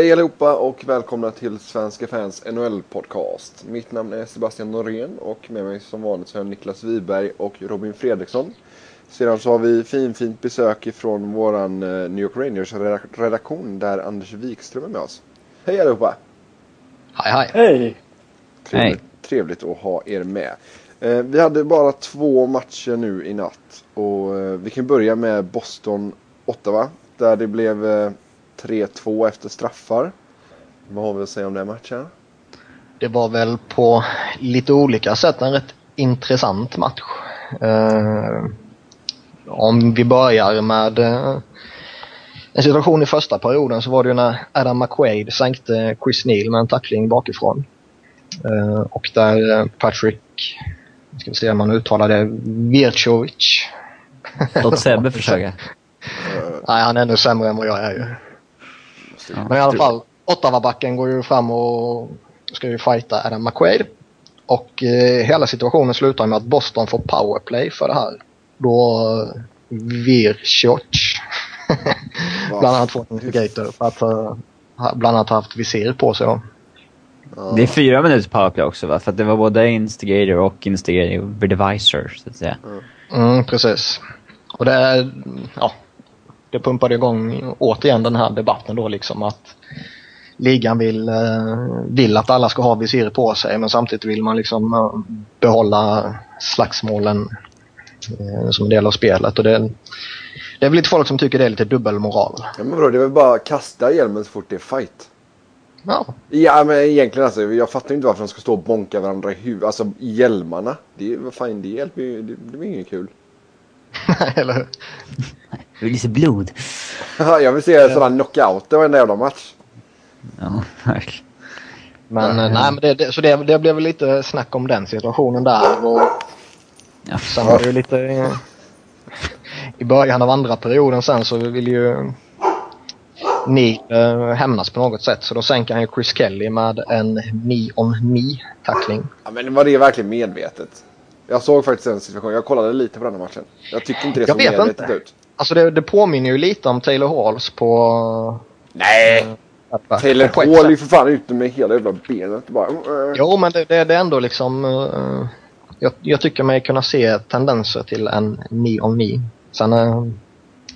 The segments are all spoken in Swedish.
Hej allihopa och välkomna till Svenska fans NHL-podcast. Mitt namn är Sebastian Norén och med mig som vanligt så jag Niklas Wiberg och Robin Fredriksson. Sedan så har vi fin, fint besök ifrån våran eh, New York Rangers-redaktion där Anders Wikström är med oss. Hej allihopa! Hej hej! Hej! Trevligt, trevligt att ha er med. Eh, vi hade bara två matcher nu i natt och eh, vi kan börja med Boston-Ottawa där det blev 3-2 efter straffar. Vad har vi att säga om den matchen? Det var väl på lite olika sätt en rätt intressant match. Uh, om vi börjar med uh, en situation i första perioden så var det ju när Adam McQuaid sänkte Chris Neal med en tackling bakifrån. Uh, och där Patrick, ska vi se om man uttalar det, Virchovic. Låt Sebbe försöka. Nej, han är ännu sämre än vad jag är ju. Ja. Men i alla fall, Ottawa-backen går ju fram och ska ju fighta Adam McQuaid. Och eh, hela situationen slutar med att Boston får powerplay för det här. Då eh, Virchoch bland annat en investigator för att uh, bland annat haft visir på sig. Då. Det är fyra minuters powerplay också va? För att det var både instigator och instigator devicer så att säga. Mm, precis. Och det är, ja, det pumpade igång återigen den här debatten då liksom att ligan vill, eh, vill att alla ska ha visir på sig men samtidigt vill man liksom eh, behålla slagsmålen eh, som en del av spelet. Och det, det är väl lite folk som tycker det är lite dubbelmoral. Ja men bro, det är väl bara att kasta hjälmen så fort det är fight. Ja. Ja men egentligen alltså, jag fattar inte varför de ska stå och bonka varandra i huvudet. Alltså hjälmarna. Det, vad fan, det hjälper ju, det, det är inget kul. Eller hur? Jag vill se blod. jag vill se ja. sådana knockout varenda jävla match. Ja, verkligen. Men mm. nej, men det, det, så det, det blev väl lite snack om den situationen där. Och ja. Sen var det ju lite... I, I början av andra perioden sen så vill ju ni äh, hämnas på något sätt. Så då sänker han ju Chris Kelly med en knee on knee tackling. Ja, men var det verkligen medvetet? Jag såg faktiskt den situationen. Jag kollade lite på den här matchen. Jag tycker inte det såg medvetet inte. ut. Alltså det, det påminner ju lite om Taylor Halls på... Nej! Äh, Taylor Hall är ju för fan ute med hela jävla benet. Bara, uh. Jo men det, det, det, är ändå liksom... Uh, jag, jag, tycker mig kunna se tendenser till en knee on knee. Sen... Uh,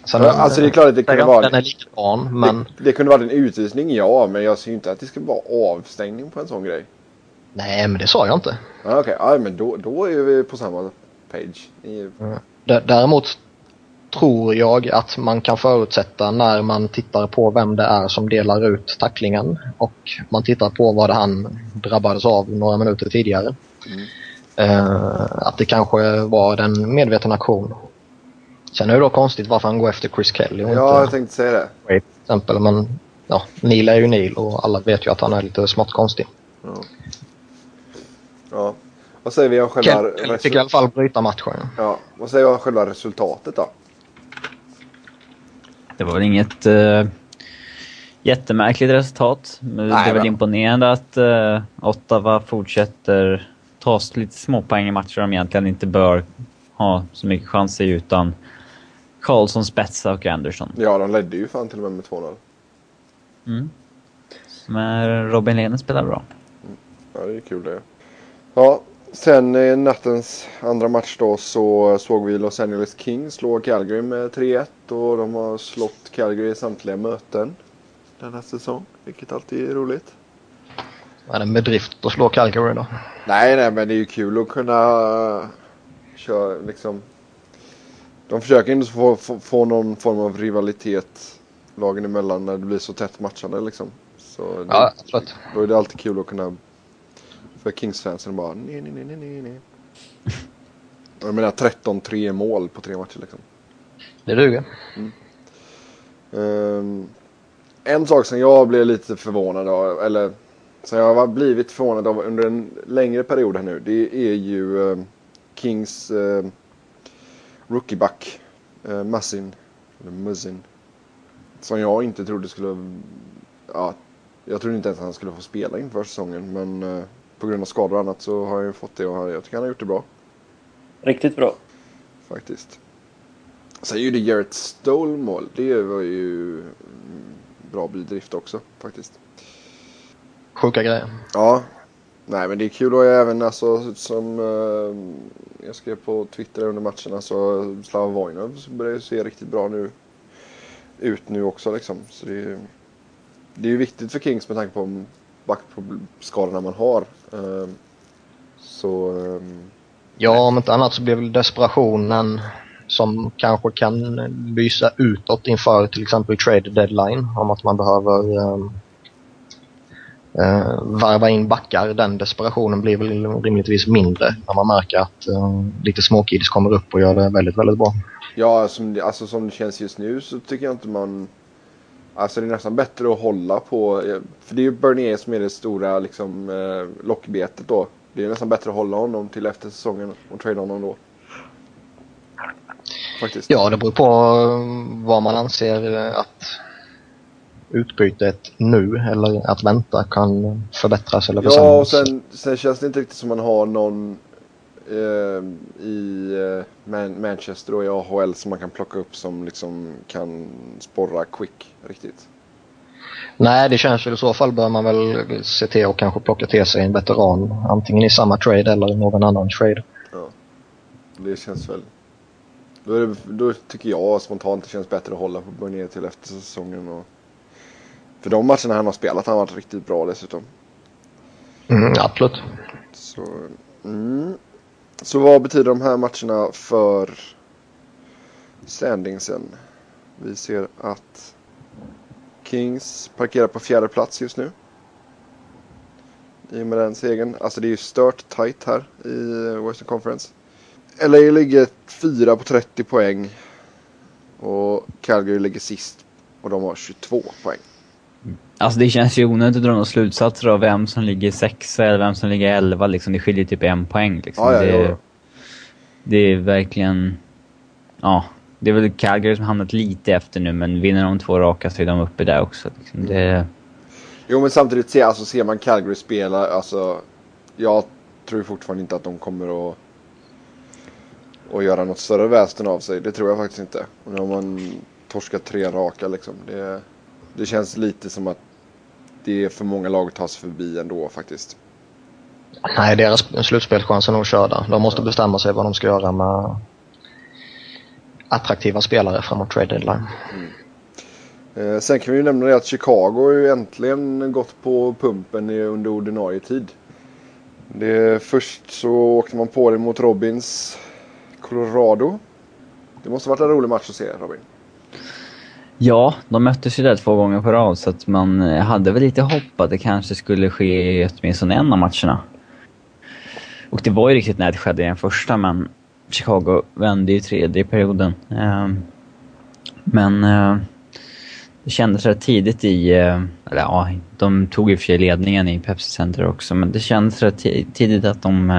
sen ja, alltså det är klart att det kunde vara... Den är likadan men... Det, det kunde vara en utvisning ja, men jag ser ju inte att det ska vara avstängning på en sån grej. Nej men det sa jag inte. Okej, okay. men då, då är vi på samma page. I... Mm. Däremot tror jag att man kan förutsätta när man tittar på vem det är som delar ut tacklingen och man tittar på vad han drabbades av några minuter tidigare. Mm. Uh, att det kanske var en medveten aktion. Sen är det då konstigt varför han går efter Chris Kelly och Ja, inte jag tänkte säga det. Till exempel, men ja, Neil är ju Neil och alla vet ju att han är lite smått konstig. Ja. ja. Vad säger vi om själva... Kelly fick i alla fall bryta matchen. Ja, vad säger vi om själva resultatet då? Det var väl inget uh, jättemärkligt resultat. Men Nej, det är väl imponerande att uh, Ottawa fortsätter ta lite småpoäng i matcher de egentligen inte bör ha så mycket chanser utan Karlsson, Spetsa och Anderson. Ja, de ledde ju fan till och med med 2-0. Mm. Men Robin Lehner spelar bra. Mm. Ja, det är kul det. Ja, Sen i nattens andra match då så såg vi Los Angeles Kings slå Calgary med 3-1 och de har slått Calgary i samtliga möten denna säsong, vilket alltid är roligt. Är det en bedrift att slå Calgary då? Nej, nej, men det är ju kul att kunna köra liksom. De försöker ändå få, få, få någon form av rivalitet lagen emellan när det blir så tätt matchande liksom. Så ja. Då är det alltid kul att kunna för Kings-fansen bara nej, nej, nej, nej, nej. Jag menar 13-3 mål på tre matcher liksom. Det duger. Mm. Um, en sak som jag blev lite förvånad av, eller som jag har blivit förvånad av under en längre period här nu, det är ju uh, Kings uh, rookieback, uh, Massin, eller Muzzin. Som jag inte trodde skulle, ja, jag trodde inte ens att han skulle få spela inför säsongen, men uh, på grund av skador och annat så har jag ju fått det och jag tycker han har gjort det bra. Riktigt bra. Faktiskt. Sen gjorde Jarrett Stole mål. Det var ju bra bydrift också faktiskt. Sjuka grejer. Ja. Nej men det är kul och även alltså som uh, jag skrev på Twitter under matchen. Alltså Slava Vojnov börjar se riktigt bra nu. Ut nu också liksom. Så det är, det är viktigt för Kings med tanke på backskadorna man har. Uh, så... Um, ja om inte annat så blir väl desperationen som kanske kan lysa utåt inför till exempel trade deadline om att man behöver um, uh, varva in backar. Den desperationen blir väl rimligtvis mindre när man märker att uh, lite småkids kommer upp och gör det väldigt, väldigt bra. Ja, som, alltså som det känns just nu så tycker jag inte man... Alltså det är nästan bättre att hålla på... För det är ju Bernier som är det stora liksom, eh, lockbetet då. Det är nästan bättre att hålla honom till efter säsongen och trade honom då. Faktiskt. Ja, det beror på vad man anser att utbytet nu eller att vänta kan förbättras eller försämras. Ja, och sen, sen känns det inte riktigt som man har någon eh, i eh, Man Manchester och i AHL som man kan plocka upp som liksom kan sporra Quick riktigt. Nej, det känns väl i så fall bör man väl se till att kanske plocka till sig en veteran. Antingen i samma trade eller i någon annan trade. Ja, det känns väl. Då, det, då tycker jag spontant det känns bättre att hålla på Bernier till efter säsongen. Och, för de matcherna han har spelat han har varit riktigt bra dessutom. Mm, absolut. Så, mm. Så vad betyder de här matcherna för standingsen? Vi ser att Kings parkerar på fjärde plats just nu. I och med den segern. Alltså det är ju stört tight här i Western Conference. LA ligger fyra på 30 poäng. Och Calgary ligger sist och de har 22 poäng. Alltså det känns ju onödigt att dra några slutsatser av vem som ligger sexa eller vem som ligger elva. Liksom. Det skiljer typ en poäng. Liksom. Ja, ja, det, ja. det är verkligen... Ja, det är väl Calgary som hamnat lite efter nu, men vinner de två raka så är de uppe där också. Liksom. Det... Jo, men samtidigt ser, alltså, ser man Calgary spela, alltså... Jag tror fortfarande inte att de kommer att och göra något större västen av sig. Det tror jag faktiskt inte. Och nu har man torskat tre raka liksom. Det, det känns lite som att det är för många lag att ta sig förbi ändå faktiskt. Nej, deras slutspelschans är nog körda. De måste bestämma sig vad de ska göra med attraktiva spelare framåt trade deadline. Mm. Eh, sen kan vi ju nämna det att Chicago har ju äntligen gått på pumpen under ordinarie tid. Det, först så åkte man på det mot Robins Colorado. Det måste varit en rolig match att se Robin. Ja, de möttes ju där två gånger på rad så att man eh, hade väl lite hopp att det kanske skulle ske i åtminstone en av matcherna. Och det var ju riktigt när det skedde i den första men Chicago vände ju tredje perioden. Ehm, men eh, det kändes rätt tidigt i... Eh, eller ja, de tog i och för sig ledningen i Pepsi Center också men det kändes rätt tidigt att de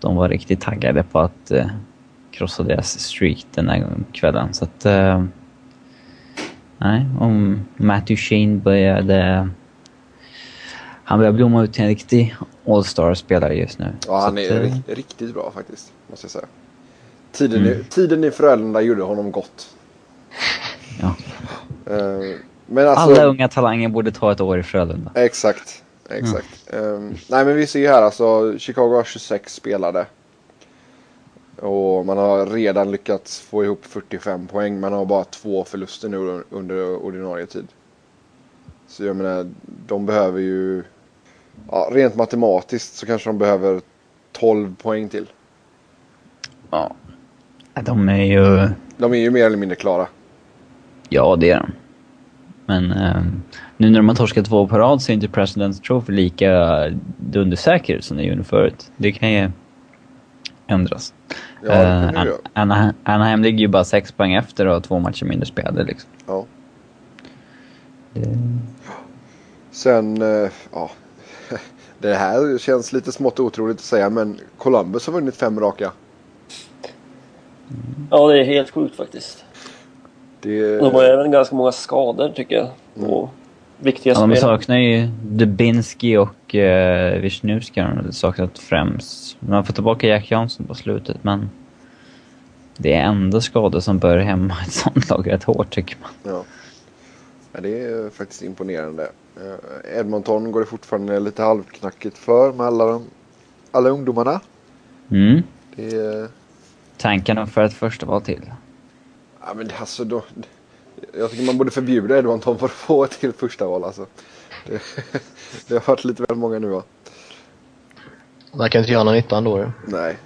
de var riktigt taggade på att krossa deras streak den här kvällen. Så att... Eh, nej, om Matthew Shane började... Han börjar blomma ut till en riktig All-star-spelare just nu. Ja, han är att, eh, riktigt bra faktiskt, måste jag säga. Tiden, mm. i, tiden i Frölunda gjorde honom gott. Ja. Uh, men alltså, Alla unga talanger borde ta ett år i Frölunda. Exakt. Exakt. Mm. Um, nej men vi ser ju här alltså Chicago har 26 spelade. Och man har redan lyckats få ihop 45 poäng. Man har bara två förluster nu under ordinarie tid. Så jag menar, de behöver ju... Ja, rent matematiskt så kanske de behöver 12 poäng till. Ja. De är ju... De är ju mer eller mindre klara. Ja, det är de. Men eh, nu när de har torskat två på rad så är inte President's Trophy lika dundersäker som det gjorde förut. Det kan ju ändras. Ja, det uh, Anaheim, Anaheim ligger ju bara sex poäng efter och har två matcher mindre spelade liksom. Ja. Det... Sen, uh, ja. Det här känns lite smått otroligt att säga men Columbus har vunnit fem raka. Ja, det är helt sjukt faktiskt. Det... De har även ganska många skador tycker jag. Och mm. Viktiga ja, De saknar ju Dubinski och uh, eh, Wisniewski har de saknat främst. De har fått tillbaka Jack Johnson på slutet men det är ändå skador som bör hämma ett sånt lag rätt hårt tycker man. Ja. Ja, det är faktiskt imponerande. Eh, Edmonton går det fortfarande lite halvknackigt för med alla, de, alla ungdomarna. Mm. Det är... Tankarna för ett första val till? Ja, men alltså då, jag tycker man borde förbjuda Edmonton för att få ett till första val alltså. Det, det har varit lite väl många nu va? Verkar inte göra någon nytta ändå ju. Nej.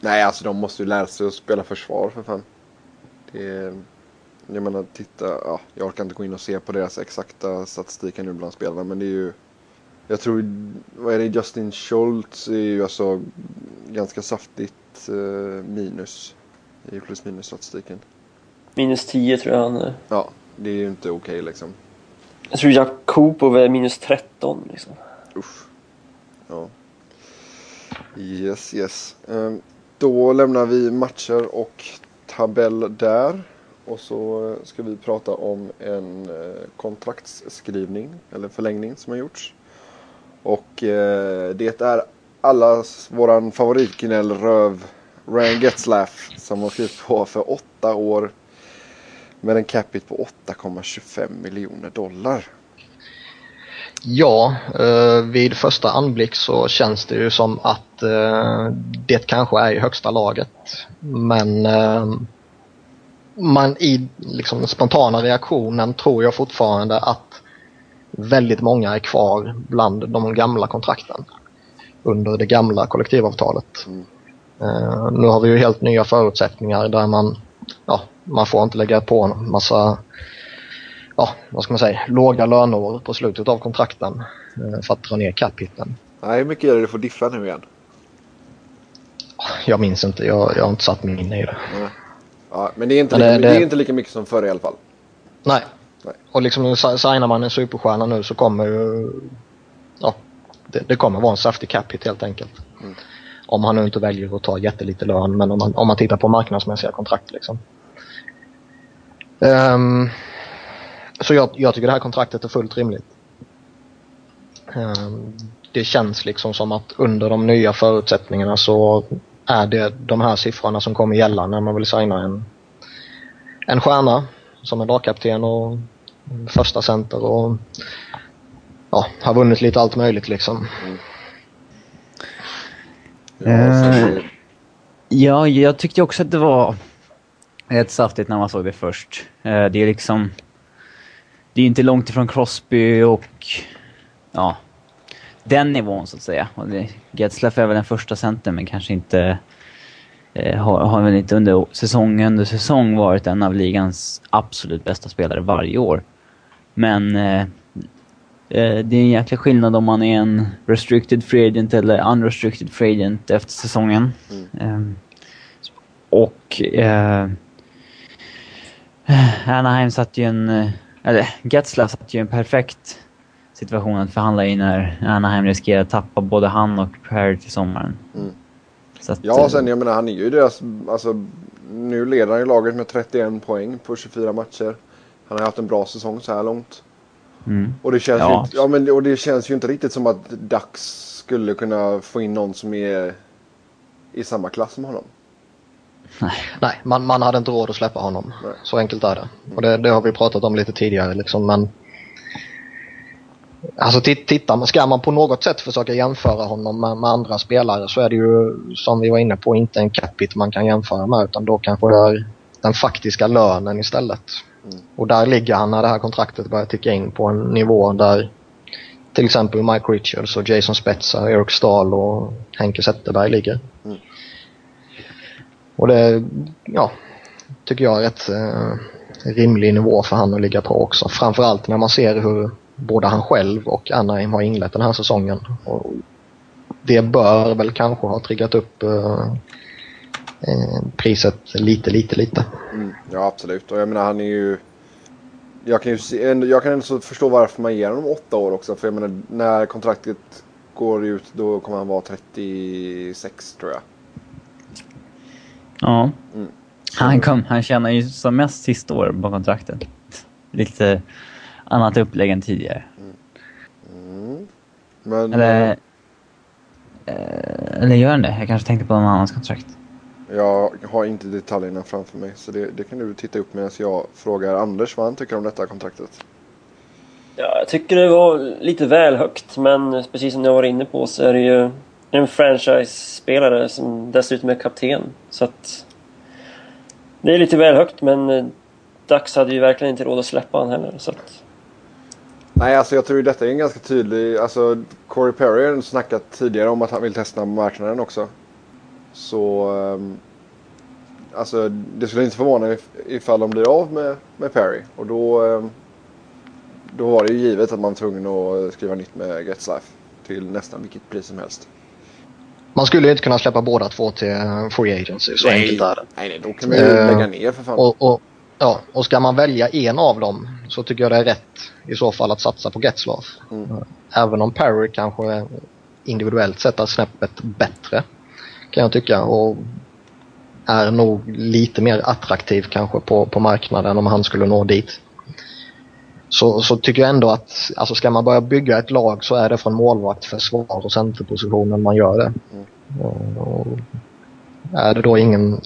Nej, alltså de måste ju lära sig att spela försvar för fan. Det jag menar, titta, ja, jag orkar inte gå in och se på deras exakta statistik nu bland spelarna, men det är ju jag tror, vad är det, Justin Schultz är ju alltså ganska saftigt eh, minus i plus minus statistiken. Minus 10 tror jag han är. Ja, det är ju inte okej okay, liksom. Jag tror Jakubov är minus 13 liksom. Usch. Ja. Yes, yes. Um, då lämnar vi matcher och tabell där. Och så ska vi prata om en eh, kontraktsskrivning eller förlängning som har gjorts. Och eh, det är allas våran favoritgnäll röv Ryan Getzlaff som har skrivit på för åtta år med en capita på 8,25 miljoner dollar. Ja, eh, vid första anblick så känns det ju som att eh, det kanske är i högsta laget. Men eh, man i liksom, den spontana reaktionen tror jag fortfarande att väldigt många är kvar bland de gamla kontrakten under det gamla kollektivavtalet. Mm. Nu har vi ju helt nya förutsättningar där man, ja, man får inte lägga på en massa, ja, vad ska man säga, låga löneår på slutet av kontrakten uh, för att dra ner capiten. Nej, hur mycket är det du får diffa nu igen? Jag minns inte, jag, jag har inte satt mig in i det. Ja, men det är, inte lika, det, det är inte lika mycket som förr i alla fall. Nej. Nej. Och liksom signar man en superstjärna nu så kommer ju... Ja, det, det kommer vara en saftig cap hit helt enkelt. Mm. Om han nu inte väljer att ta jättelite lön, men om man, om man tittar på marknadsmässiga kontrakt liksom. Um, så jag, jag, tycker det här kontraktet är fullt rimligt. Um, det känns liksom som att under de nya förutsättningarna så är det de här siffrorna som kommer gälla när man vill signa en, en stjärna som är lagkapten och första center och ja, har vunnit lite allt möjligt liksom. Mm. Uh, ja, jag tyckte också att det var rätt saftigt när man såg det först. Uh, det är liksom... Det är inte långt ifrån Crosby och... Ja, den nivån så att säga. Och det, Getzlaff är väl den första centern men kanske inte... Eh, har, har väl inte under säsong under säsong varit en av ligans absolut bästa spelare varje år. Men eh, eh, det är en jäkla skillnad om man är en restricted free agent eller unrestricted free agent efter säsongen. Mm. Ehm, och eh, Anaheim satt ju en... Eh, eller Getzlaff satt ju en perfekt situation att förhandla i när Anaheim riskerar att tappa både han och Perry till sommaren. Mm. Att, ja, sen jag menar han är ju deras, alltså nu leder han ju laget med 31 poäng på 24 matcher. Han har haft en bra säsong så här långt. Mm. Och, det känns ja. ju inte, ja, men, och det känns ju inte riktigt som att Dax skulle kunna få in någon som är i samma klass som honom. Nej, Nej man, man hade inte råd att släppa honom. Nej. Så enkelt är det. Och det, det, har vi pratat om lite tidigare liksom, men Alltså titta, ska man på något sätt försöka jämföra honom med, med, andra spelare så är det ju som vi var inne på inte en capita man kan jämföra med utan då kanske det är den faktiska lönen istället. Mm. Och där ligger han när det här kontraktet börjar ticka in på en nivå där till exempel Mike Richards och Jason Spezza, Eric Stahl och Henke Zetterberg ligger. Mm. Och det, ja, tycker jag är ett eh, rimlig nivå för han att ligga på också. Framförallt när man ser hur både han själv och Anaheim har inlett den här säsongen. Och det bör väl kanske ha triggat upp uh, priset lite, lite, lite. Mm, ja, absolut. Och jag menar han är ju... Jag kan ju se, jag kan ändå förstå varför man ger honom åtta år också. För jag menar när kontraktet går ut då kommer han vara 36 tror jag. Ja. Mm. Han, kom, han tjänar ju som mest sista år på kontraktet. Lite annat upplägg än tidigare. Mm. Mm. Men, eller, eh, eller gör han det? Jag kanske tänkte på någon annans kontrakt. Jag har inte detaljerna framför mig så det, det kan du titta upp medan jag frågar Anders vad han tycker om detta kontraktet. Ja, jag tycker det var lite väl högt, men precis som jag var inne på så är det ju en franchise-spelare som dessutom är kapten. Så att... Det är lite väl högt, men Dax hade ju verkligen inte råd att släppa han heller. Så att... Nej, alltså jag tror ju detta är en ganska tydlig... Alltså Corey Perry har snackat tidigare om att han vill testa marknaden också. Så... Um, alltså det skulle inte förvåna ifall de blir av med, med Perry. Och då... Um, då var det ju givet att man var tvungen att skriva nytt med Getzlaff till nästan vilket pris som helst. Man skulle ju inte kunna släppa båda två till Free Agency, så nej, enkelt är det. Nej, nej, då kan man ju uh, lägga ner för fan. Och, och, ja, och ska man välja en av dem så tycker jag det är rätt i så fall att satsa på Getzlaff. Mm. Även om Perry kanske individuellt sett är snäppet bättre kan jag tycka och är nog lite mer attraktiv kanske på, på marknaden om han skulle nå dit så, så tycker jag ändå att alltså ska man börja bygga ett lag så är det från målvakt, försvar och centerpositionen man gör det. Mm. Och är det då ingen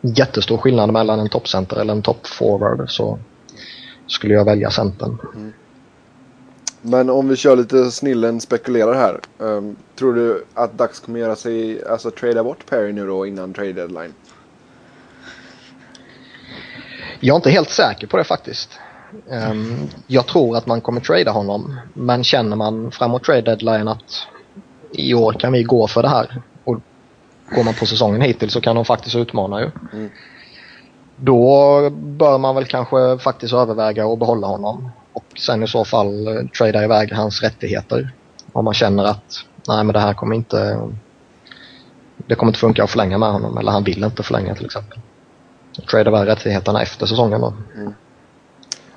jättestor skillnad mellan en toppcenter eller en toppforward så skulle jag välja centern. Mm. Men om vi kör lite snillen spekulerar här. Um, tror du att Dax kommer göra sig, alltså trada bort Perry nu då innan trade deadline? Jag är inte helt säker på det faktiskt. Um, jag tror att man kommer trada honom. Men känner man framåt trade deadline att i år kan vi gå för det här. Och går man på säsongen hittills så kan de faktiskt utmana ju. Mm. Då bör man väl kanske faktiskt överväga att behålla honom. Och sen i så fall uh, trada iväg hans rättigheter. Om man känner att nej men det här kommer inte det kommer inte funka att förlänga med honom eller han vill inte förlänga till exempel. Trada iväg rättigheterna efter säsongen då. Mm.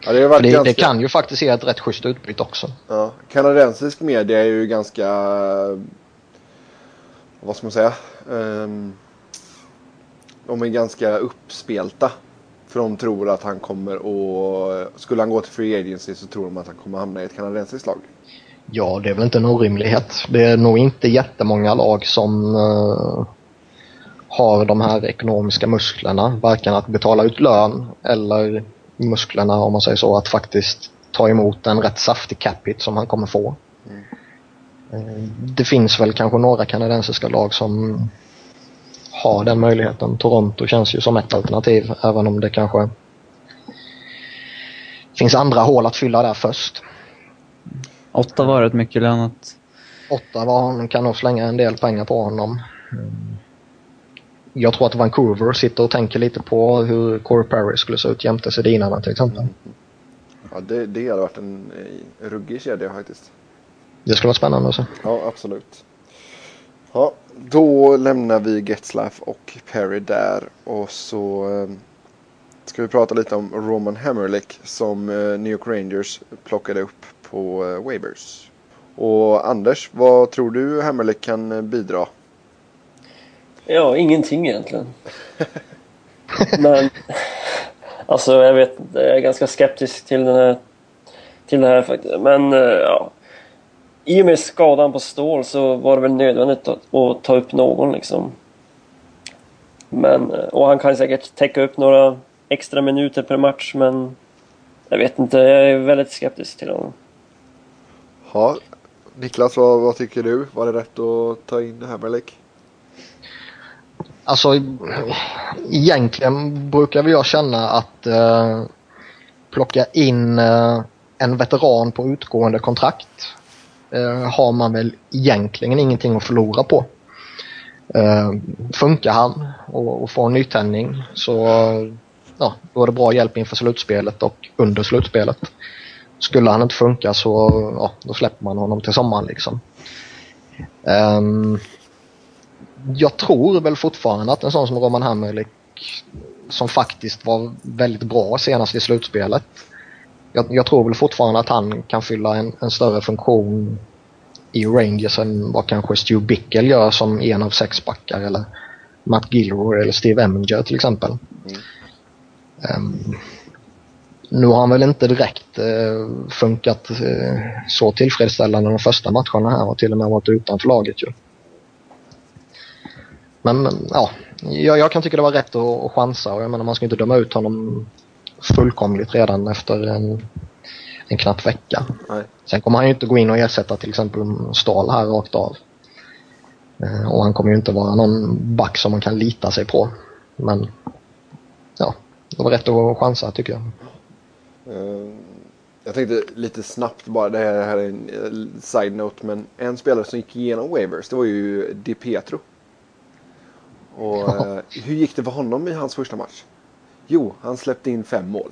Ja, det, det, ganska... det, kan ju faktiskt ge ett rätt schysst utbyte också. Ja. Kanadensisk media är ju ganska, vad ska man säga, um, de är ganska uppspelta. För de tror att han kommer att, skulle han gå till Free Agency så tror de att han kommer hamna i ett kanadensiskt lag. Ja, det är väl inte en orimlighet. Det är nog inte jättemånga lag som uh, har de här ekonomiska musklerna. Varken att betala ut lön eller musklerna om man säger så att faktiskt ta emot en rätt saftig capita som han kommer få. Mm. Det finns väl kanske några kanadensiska lag som har den möjligheten. Toronto känns ju som ett alternativ även om det kanske finns andra hål att fylla där först. Åtta var rätt mycket lönat. Åtta var, kan nog slänga en del pengar på honom jag tror att Vancouver sitter och tänker lite på hur Corey Perry skulle se ut jämte Sedinarna till exempel. Ja, det, det hade varit en, en ruggig kedja faktiskt. Det skulle vara spännande att se. Ja, absolut. Ja, då lämnar vi Getzlaff och Perry där och så eh, ska vi prata lite om Roman Hammerlick som eh, New York Rangers plockade upp på eh, Wabers. Och Anders, vad tror du Hammerlick kan eh, bidra Ja, ingenting egentligen. Men alltså jag vet jag är ganska skeptisk till den här till det här faktiskt. Men ja. I och med skadan på stål så var det väl nödvändigt att, att ta upp någon liksom. Men, eh, och han kan säkert täcka upp några extra minuter per match men jag vet inte, jag är väldigt skeptisk till honom. Ja, Niklas vad, vad tycker du? Var det rätt att ta in Hammerlick? Alltså egentligen brukar väl jag känna att eh, plocka in eh, en veteran på utgående kontrakt Eh, har man väl egentligen ingenting att förlora på. Eh, funkar han och, och får en nytändning så ja, då är det bra hjälp inför slutspelet och under slutspelet. Skulle han inte funka så ja, då släpper man honom till sommaren liksom. Um, jag tror väl fortfarande att en sån som Roman Hamelik, som faktiskt var väldigt bra senast i slutspelet. Jag, jag, tror väl fortfarande att han kan fylla en, en, större funktion i Rangers än vad kanske Stu Bickel gör som en av sex backar eller Matt Gilroy eller Steve Eminger till exempel. Mm. Um, nu har han väl inte direkt uh, funkat uh, så tillfredsställande de första matcherna här och till och med varit utanför laget ju. Men, men ja, jag, jag, kan tycka det var rätt att, att chansa och jag menar man ska inte döma ut honom fullkomligt redan efter en en knapp vecka. Nej. Sen kommer han ju inte gå in och ersätta till exempel Stahl här rakt av. Eh, och han kommer ju inte vara någon back som man kan lita sig på. Men ja, det var rätt att chansa tycker jag. Uh, jag tänkte lite snabbt bara, det här, är en uh, side-note, men en spelare som gick igenom waivers, det var ju Di Pietro. Och uh, hur gick det för honom i hans första match? Jo, han släppte in fem mål.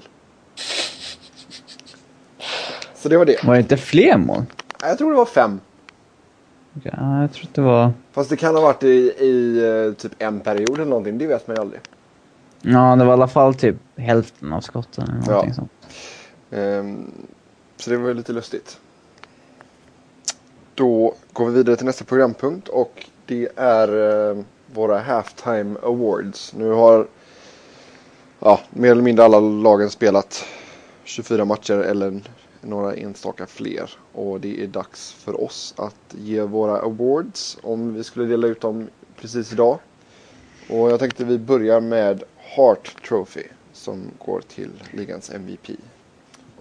Så det var det. Var det inte fler mål? Jag tror det var fem. Ja, jag tror att det var... Fast det kan ha varit i, i typ en period eller någonting, det vet man ju aldrig. Ja, det var i alla fall typ hälften av skotten eller någonting Ja. sånt. Ehm, så det var ju lite lustigt. Då går vi vidare till nästa programpunkt och det är eh, våra halftime awards. Nu har ja, mer eller mindre alla lagen spelat 24 matcher eller några enstaka fler. Och det är dags för oss att ge våra awards om vi skulle dela ut dem precis idag. Och jag tänkte vi börjar med Hart Trophy som går till ligans MVP.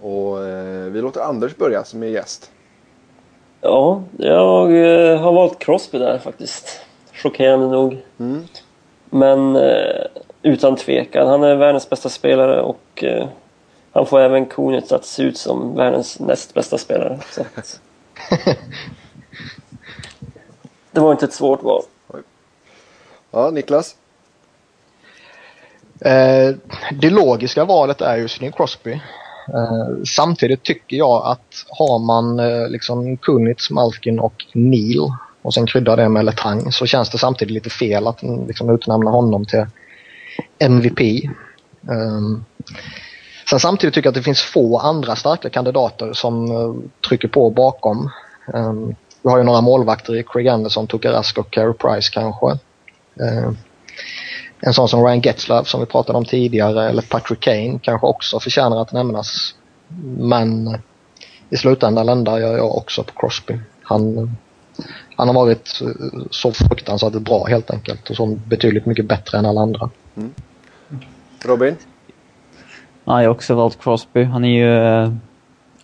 Och eh, vi låter Anders börja som är gäst. Ja, jag eh, har valt Crosby där faktiskt. Chockerande nog. Mm. Men eh, utan tvekan, han är världens bästa spelare och eh, han får även Kunitz att se ut som världens näst bästa spelare. Det var inte ett svårt val. Ja, Niklas? Eh, det logiska valet är ju Sidney Crosby. Eh, samtidigt tycker jag att har man eh, liksom Kunitz, Malkin och Neil och sen kryddar det med Letang så känns det samtidigt lite fel att mm, liksom, utnämna honom till MVP. Um, ehm, sen samtidigt tycker jag att det finns få andra starka kandidater som uh, trycker på bakom. Um, vi har ju några målvakter i Craig Anderson, Tuukka Rask och Carey Price kanske. Uh, en sån som Ryan Getzlav som vi pratade om tidigare eller Patrick Kane kanske också förtjänar att nämnas. Men i slutändan landar jag, jag också på Crosby. Han, eh, han har varit eh, så fruktansvärt bra helt enkelt och så betydligt mycket bättre än alla andra. Robin? Ja, jag har också valt Crosby. Han är ju eh,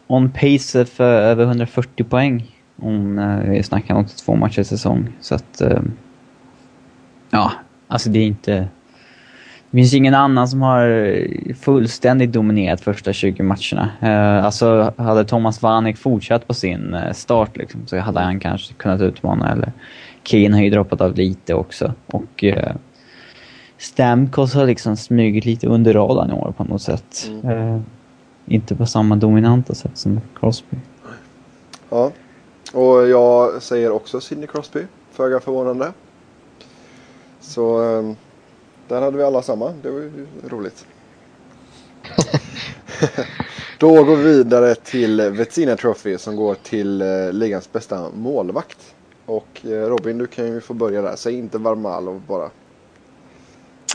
on pace för över 140 poäng. Om eh, vi snackar om två matcher i säsong. Så att... Eh, ja, alltså det är inte... Det finns ingen annan som har fullständigt dominerat första 20 matcherna. Eh, alltså hade Thomas Vanek fortsatt på sin eh, start liksom, så hade han kanske kunnat utmana. Eller Kane har ju droppat av lite också. Och eh, Stamkos har liksom smugit lite under radarn i år på något sätt. Eh, inte på samma dominanta sätt som Crosby. Ja. Och jag säger också Sidney Crosby. Föga förvånande. Så eh, där hade vi alla samma. Det var ju roligt. Då går vi vidare till Vetsina Trophy som går till eh, ligans bästa målvakt. Och eh, Robin, du kan ju få börja där. Säg inte Varmalov bara.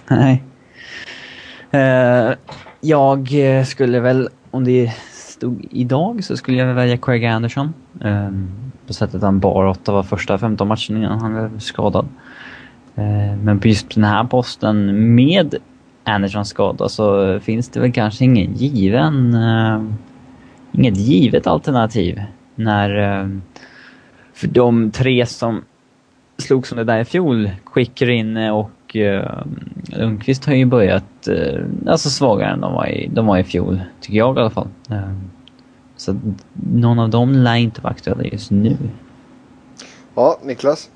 Nej. Eh, jag skulle väl, om det stod idag, så skulle jag väl välja Craig Anderson. Eh, på sättet han bar Ottawa första 15 matcherna innan han blev skadad. Eh, men på just den här posten med Andersons skada så finns det väl kanske ingen given... Eh, inget givet alternativ. När... Eh, för de tre som slog som det där i fjol, Quickrin och uh, Lundqvist har ju börjat uh, alltså svagare än de var, i, de var i fjol, tycker jag i alla fall. Uh, så någon av dem lär inte vara aktuella just nu. Ja, Niklas?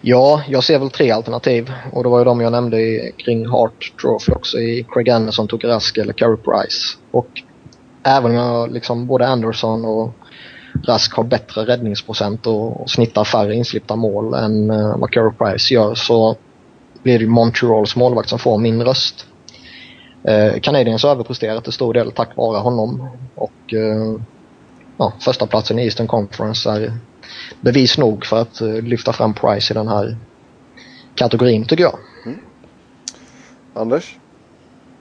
Ja, jag ser väl tre alternativ och det var ju de jag nämnde i, kring Hart Trophy också i Craig Anderson, Tuukka Rask eller Carey Price. Och även om jag liksom både Anderson och Rask har bättre räddningsprocent och, och snittar färre inslippta mål än uh, vad Carey Price gör så blir det ju Montreals målvakt som får min röst. Eh, uh, Canadiens har överpresterat till stor del tack vare honom och uh, ja, första platsen i Eastern Conference är bevis nog för att uh, lyfta fram Price i den här kategorin tycker jag. Anders?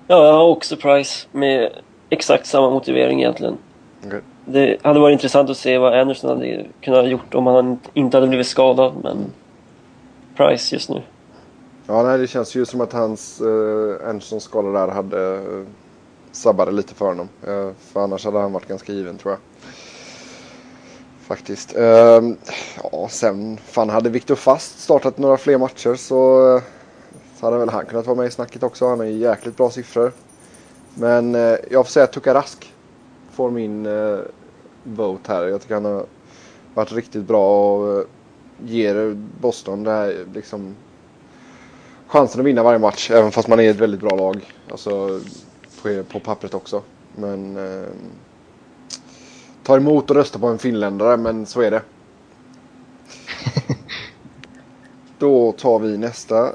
Ja, jag har också Price med exakt samma motivering egentligen. Okej. Det hade varit intressant att se vad Anderson hade kunnat gjort om han inte hade blivit skadad, men Price just nu. Ja, nej, det känns ju som att hans eh, Andersons skada där hade eh, sabbade lite för honom. För annars hade han varit ganska given tror jag. Faktiskt. Ehm, ja, sen fan hade Viktor Fast startat några fler matcher så, så hade väl han kunnat vara med i snacket också. Han har ju jäkligt bra siffror. Men eh, jag får säga att Tukarask får min eh, vote här. Jag tycker han har varit riktigt bra och eh, ger Boston det här liksom chansen att vinna varje match. Även fast man är ett väldigt bra lag. Alltså på, på pappret också. Men ehm, eh, tar emot och röstar på en finländare men så är det. då tar vi nästa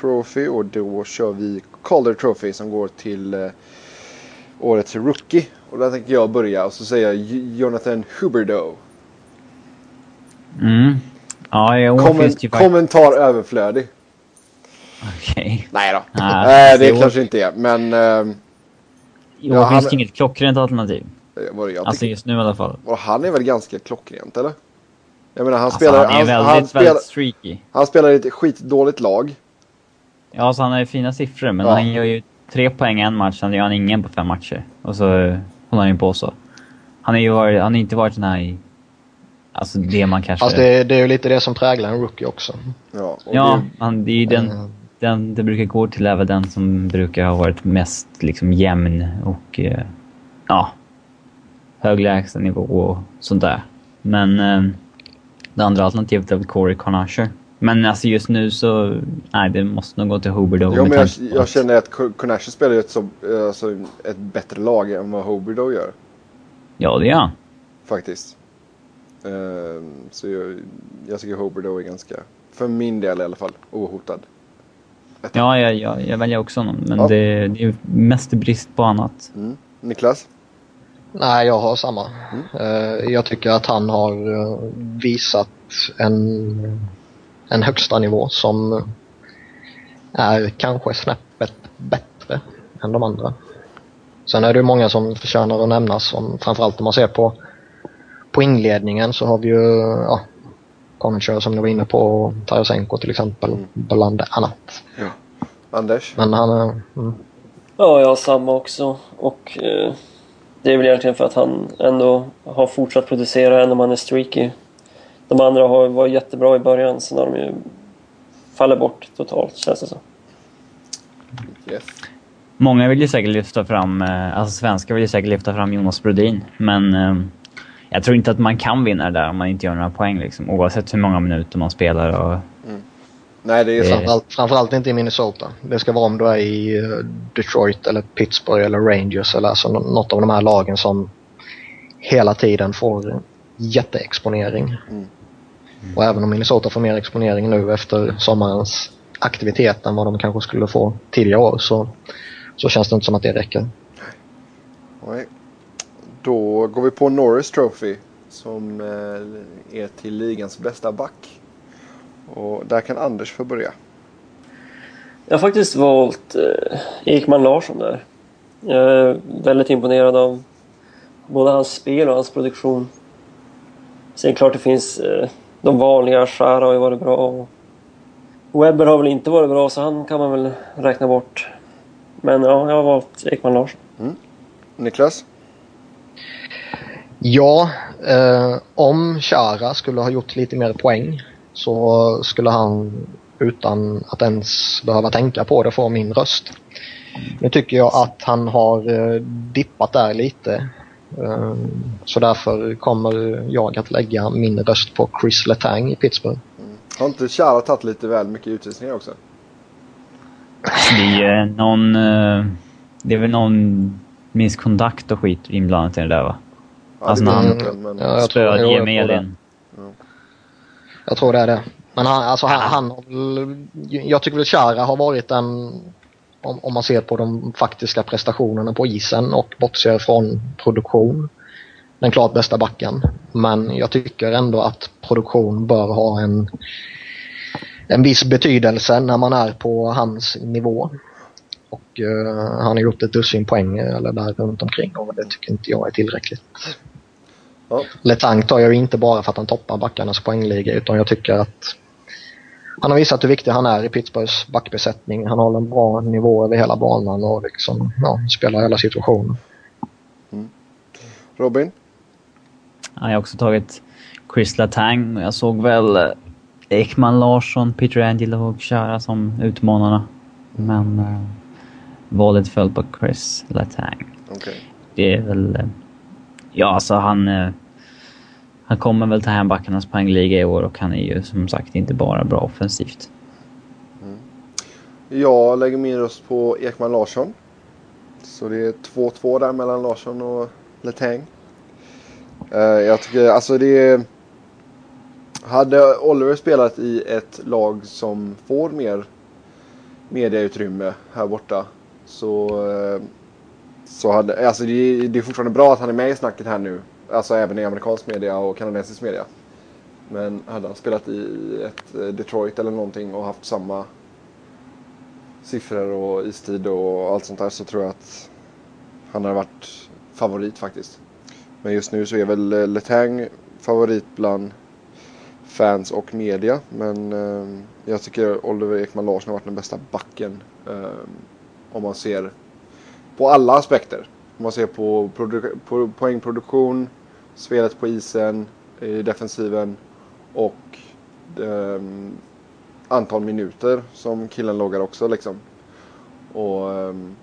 Trophy och då kör vi Calder Trophy som går till eh, årets rookie. Och där tänker jag börja och så säger jag Jonathan Huberdo. Mm. Ja, jag Komment kommentar överflödig. Okej. Okay. Nej då. Ah, Nej, det kanske inte är, men... Uh, jo, ja, finns det inget klockrent alternativ? Vad jag alltså just nu i alla fall. Och han är väl ganska klockrent, eller? Jag menar, han alltså, spelar... Han är väldigt, han, väldigt spelar, streaky. Han spelar i ett skitdåligt lag. Ja, så alltså, han har ju fina siffror, men ja. han gör ju tre poäng en match, sen gör han ingen på fem matcher. Och så håller han ju på så. Han har ju varit, han har inte varit den här... Alltså det man kanske... Alltså det, det är ju lite det som präglar en rookie också. Ja, ja det, han, det är ju den, mm. den det brukar gå till även den som brukar ha varit mest liksom jämn och... Eh, ja. Hög lägstanivå och sånt där. Men eh, det andra alternativet är väl Corey Carnasher. Men alltså just nu så, nej det måste nog gå till Huberdo. Jo men jag, jag känner att Cornasher spelar ett, så, alltså, ett bättre lag än vad Huberdo gör. Ja det gör han. Faktiskt. Uh, så jag, jag tycker Huberdo är ganska, för min del i alla fall, ohotad. Ja, jag, jag, jag väljer också honom. Men ja. det, det, är mest brist på annat. Mm. Niklas? Nej, jag har samma. Mm. Uh, jag tycker att han har uh, visat en en högsta nivå som är kanske snäppet bättre än de andra. Sen är det många som förtjänar att nämnas, som, framförallt om man ser på, på inledningen så har vi ju ja, Concher som du var inne på och Tarasenko till exempel, mm. bland annat. Ja. Anders? Men han är... Mm. Ja, jag har samma också. Och eh, det är väl egentligen för att han ändå har fortsatt producera även om han är streaky. De andra har varit jättebra i början, sen har de ju fallit bort totalt känns det som. Yes. Många vill ju säkert lyfta fram, eh, alltså svenskar vill ju säkert lyfta fram Jonas Brodin, men eh, jag tror inte att man kan vinna det där om man inte gör några poäng liksom, oavsett hur många minuter man spelar och... Mm. Nej, det är sant. Framförallt, framförallt inte i Minnesota. Det ska vara om du är i eh, Detroit eller Pittsburgh eller Rangers eller alltså något av de här lagen som hela tiden får jätteexponering. Mm. Och även om Minnesota får mer exponering nu efter sommarens aktivitet än vad de kanske skulle få tidigare år så, så känns det inte som att det räcker. Nej. Då går vi på Norris Trophy som eh, är till ligans bästa back. Och där kan Anders få börja. Jag har faktiskt valt eh, Ekman Larsson där. Jag är väldigt imponerad av både hans spel och hans produktion. Sen klart det finns eh, de vanliga. Skär har ju varit bra. Och Webber har väl inte varit bra så han kan man väl räkna bort. Men ja, jag har valt Ekman Larsson. Mm. Niklas? Ja, eh, om Chara skulle ha gjort lite mer poäng så skulle han utan att ens behöva tänka på det få min röst. Nu tycker jag att han har eh, dippat där lite. Ehm, så därför kommer jag att lägga min röst på Chris Letang i Pittsburgh. Mm. Har inte Chara tagit lite väl mycket utvisningar också? Det är någon... Eh, det är väl någon misskontakt och skit inblandat i det där va? Ja, alltså när han men... ja, spöade Jemelin. Ja. Jag tror det är det. Men han, alltså han, han Jag tycker väl Chara har varit en om, om man ser på de faktiska prestationerna på isen och bortser från produktion. Den klart bästa backen. Men jag tycker ändå att produktion bör ha en, en viss betydelse när man är på hans nivå. Och uh, han har gjort ett dussin poäng eller där runt omkring och det tycker inte jag är tillräckligt. Ja. Letang tar jag inte bara för att han toppar backarnas poängliga utan jag tycker att han har visat hur viktig han är i Pittsburghs backbesättning. Han håller en bra nivå över hela banan och liksom, ja, spelar i alla situationer. Mm. Robin? jag har också tagit Chris Letang. Jag såg väl eh, Ekman Larsson, Peter Angelo och Chara som utmanarna. Men uh, valet föll på Chris Letang. Okay. Det är väl... Uh, ja, alltså han... Han kommer väl ta hem backarnas poängliga i år och han är ju som sagt inte bara bra offensivt. Mm. Jag lägger min röst på Ekman Larsson. Så det är 2-2 där mellan Larsson och Letang. Uh, eh, jag tycker alltså det är... Hade Oliver spelat i ett lag som får mer mediautrymme här borta så, uh, så hade, alltså det, det är fortfarande bra att han är med i snacket här nu Alltså även i amerikansk media och kanadensisk media. Men hade han spelat i ett eh, Detroit eller någonting och haft samma siffror och istid och allt sånt där så tror jag att han hade varit favorit faktiskt. Men just nu så är väl eh, Letang favorit bland fans och media. Men eh, jag tycker Oliver Ekman Larsson har varit den bästa backen. Eh, om man ser på alla aspekter. Om man ser på, på poängproduktion, spelet på isen, i defensiven och um, antal minuter som killen loggar också liksom. Och um,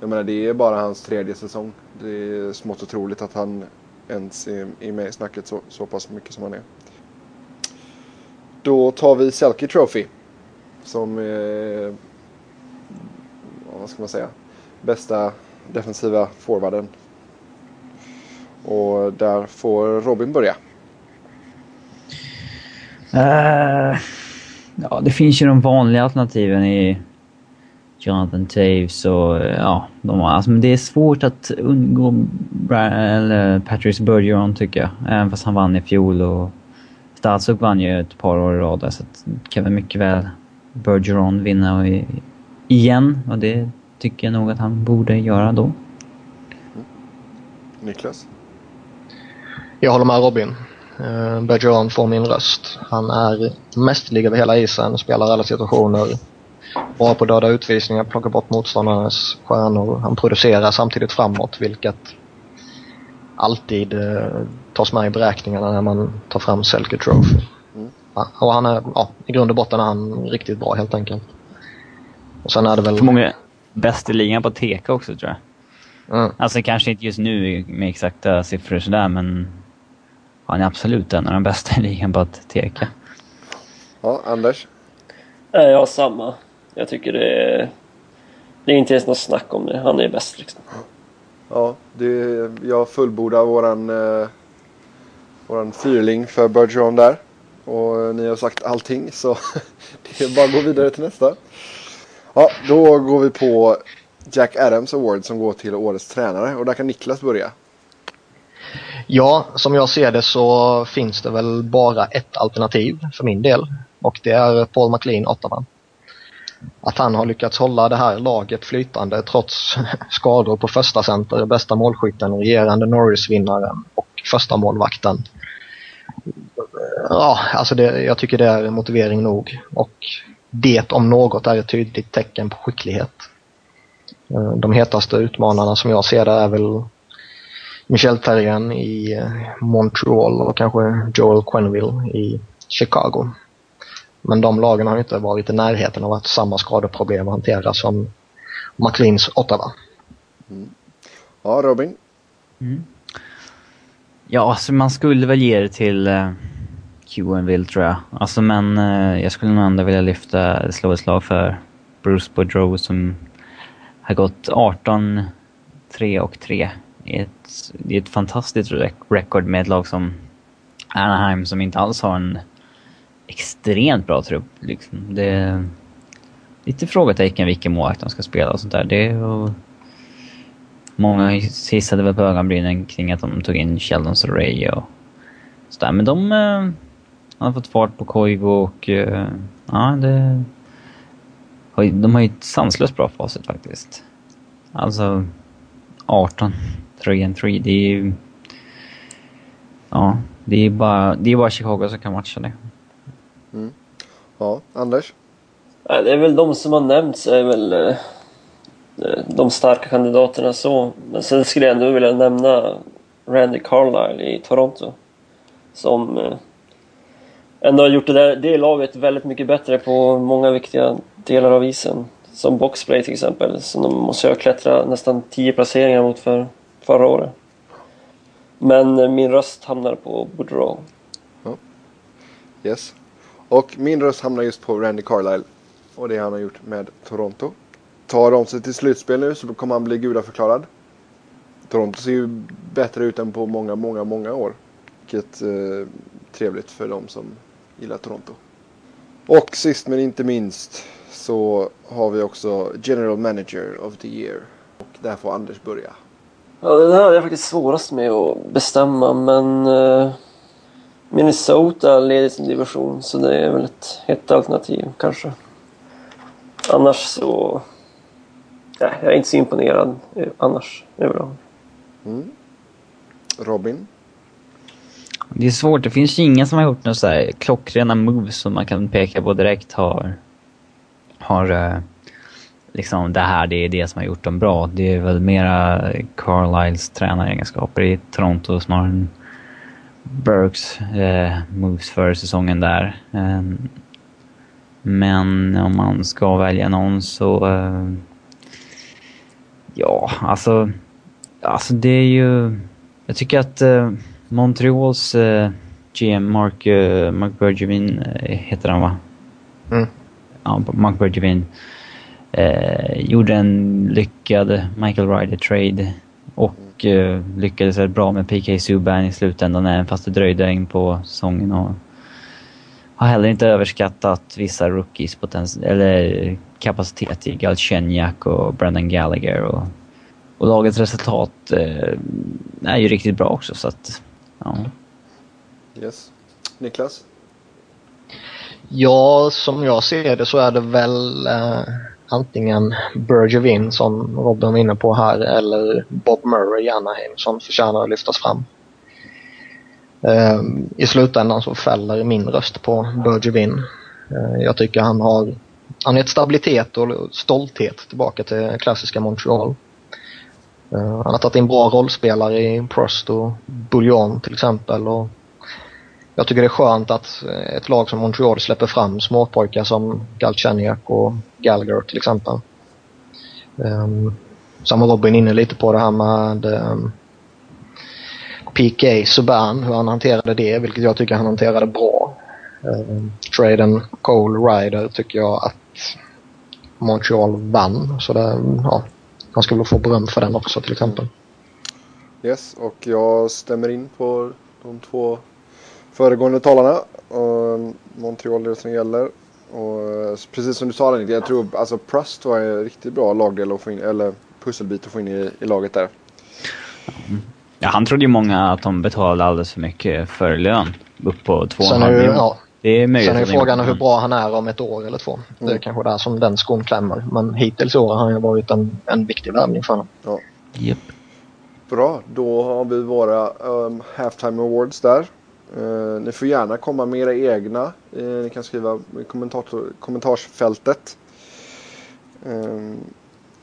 jag menar det är bara hans tredje säsong. Det är smått otroligt att han ens är, är med i snacket så, så pass mycket som han är. Då tar vi Selke Trophy. Som är, vad ska man säga, bästa defensiva forwarden. Och där får Robin börja. Uh, ja, det finns ju de vanliga alternativen i Jonathan Taves och ja, de, alltså, men det är svårt att undgå eller Patrice Bergeron tycker jag. Även fast han vann i fjol och Statsuk vann ju ett par år i rad så att kan väl mycket väl Bergeron vinna igen och det tycker jag nog att han borde göra då. Mm. Niklas? Jag håller med Robin. Uh, Bergeron får min röst. Han är mästerlig över hela isen, spelar alla situationer. Bra på döda utvisningar, plockar bort motståndarnas stjärnor. Han producerar samtidigt framåt, vilket alltid uh, tas med i beräkningarna när man tar fram Selke Trophy. Mm. Ja, och han är, ja, i grund och botten är han riktigt bra helt enkelt. Och sen är det väl... För många bäst i ligan på teka också tror jag. Mm. Alltså kanske inte just nu med exakta siffror sådär men han är absolut en av de bästa i ligan på att teka. Ja, Anders? Jag har samma. Jag tycker det är... Det är inte ens något snack om det. Han är bäst liksom. Ja, det, jag fullbordar våran, eh, våran fyrling för Bergeron där. Och ni har sagt allting så det är bara att gå vidare till nästa. Ja, då går vi på Jack Adams Award som går till årets tränare och där kan Niklas börja. Ja, som jag ser det så finns det väl bara ett alternativ för min del och det är Paul McLean, Ottawa. Att han har lyckats hålla det här laget flytande trots skador på första center, bästa målskytten, regerande Norris-vinnaren och första målvakten. Ja, alltså det, jag tycker det är motivering nog och det om något är ett tydligt tecken på skicklighet. Eh, de hetaste utmanarna som jag ser det är väl Michel Therrien i eh, Montreal och kanske Joel Quenneville i Chicago. Men de lagen har inte varit i närheten av att samma skadeproblem att hantera som McLeans Ottawa. Mm. Ja, Robin? Mm. Ja, alltså man skulle väl ge det till uh, Quenneville tror jag. Alltså men uh, jag skulle nog ändå vilja lyfta, slå ett slag för Bruce Boudreau som har gått 18, 3 och 3 ett, det är ett fantastiskt record med ett lag som Anaheim som inte alls har en extremt bra trupp. Liksom. Det är lite frågetecken vilken målvakt de ska spela och sånt där. Det och många hissade väl på ögonbrynen kring att de tog in Sheldon Sorey och sådär. Men de eh, har fått fart på Koivu och eh, ja, det... De har ju ett sanslöst bra facit faktiskt. Alltså 18 3 and 3. Det är ju... Ja, det är bara, det är bara Chicago som kan matcha det. Mm. Ja, Anders? Det är väl de som har nämnts är väl eh, de starka kandidaterna så. Men sen skulle jag ändå vilja nämna Randy Carlisle i Toronto. Som eh, ändå har gjort det, där, det laget väldigt mycket bättre på många viktiga delar av isen. Som boxplay till exempel, som de måste ha klättrat nästan 10 placeringar mot för förra året. Men eh, min röst hamnade på Boudreau. Ja. Yes. Och min röst hamnar just på Randy Carlisle. Och det han har gjort med Toronto. Tar de sig till slutspel nu så kommer han bli gudaförklarad. Toronto ser ju bättre ut än på många, många, många år. Vilket eh, trevligt för de som gillar Toronto. Och sist men inte minst så har vi också General Manager of the Year. Och där får Anders börja. Ja, det där är jag faktiskt svårast med att bestämma men uh, Minnesota leder sin division så det är väl ett hett alternativ kanske. Annars så... Nej, jag är inte så imponerad annars överlag. Mm. Robin? Det är svårt. Det finns ju ingen som har gjort några så här klockrena moves som man kan peka på direkt har... Har... Liksom det här, det är det som har gjort dem bra. Det är väl mera Carlisles tränaregenskaper i Toronto snarare än Burks uh, moves för säsongen där. Uh, men om man ska välja någon så... ja, alltså... Alltså det är ju... Jag tycker att Montreals eh, GM Mark, eh, Mark Bergevin eh, heter han va? Mm. Ja, Mark Bergevin. Eh, gjorde en lyckad Michael Ryder-trade och eh, lyckades rätt bra med PK Subban i slutändan även fast det dröjde in på säsongen. Och har heller inte överskattat vissa rookies eller kapacitet i Galchenyuk och Brendan Gallagher. Och, och lagets resultat eh, är ju riktigt bra också så att Ja. Yes. Niklas? Ja, som jag ser det så är det väl eh, antingen Bergevin som Robin var inne på här eller Bob Murray i Anaheim som förtjänar att lyftas fram. Ehm, I slutändan så fäller min röst på Bergevin. Ehm, jag tycker han har han gett stabilitet och stolthet tillbaka till klassiska Montreal. Ehm, han har tagit in bra rollspelare i Prost och Bullion till exempel. Och jag tycker det är skönt att eh, ett lag som Montreal släpper fram småpojkar som Galchenyuk och Gallagher till exempel. Um, sen var Robin inne lite på det här med ehm, um, PK Subban, hur han hanterade det, vilket jag tycker han hanterade bra. Um, traden Cole Ryder tycker jag att Montreal vann. Så det, ja, han skulle få beröm för den också till exempel. Yes, och jag stämmer in på de två föregående talarna. Och Montreal är det som gäller. Och eh, precis som du sa jag tror alltså Prust var en riktigt bra lagdel att få in, eller pusselbit att få in i, i laget där. Ja, han trodde ju många att de betalade alldeles för mycket för lön. Upp på 2,5 miljoner. Ja, det är möjligt. Sen är frågan hur bra han är om ett år eller två. Mm. Det är mm. kanske där som den skon klämmer. Men hittills i år har han ju varit en, en viktig värvning för honom. Ja. Yep. Bra, då har vi våra um, halftime awards där. Eh, ni får gärna komma med era egna. Eh, ni kan skriva i kommentarsfältet. Eh,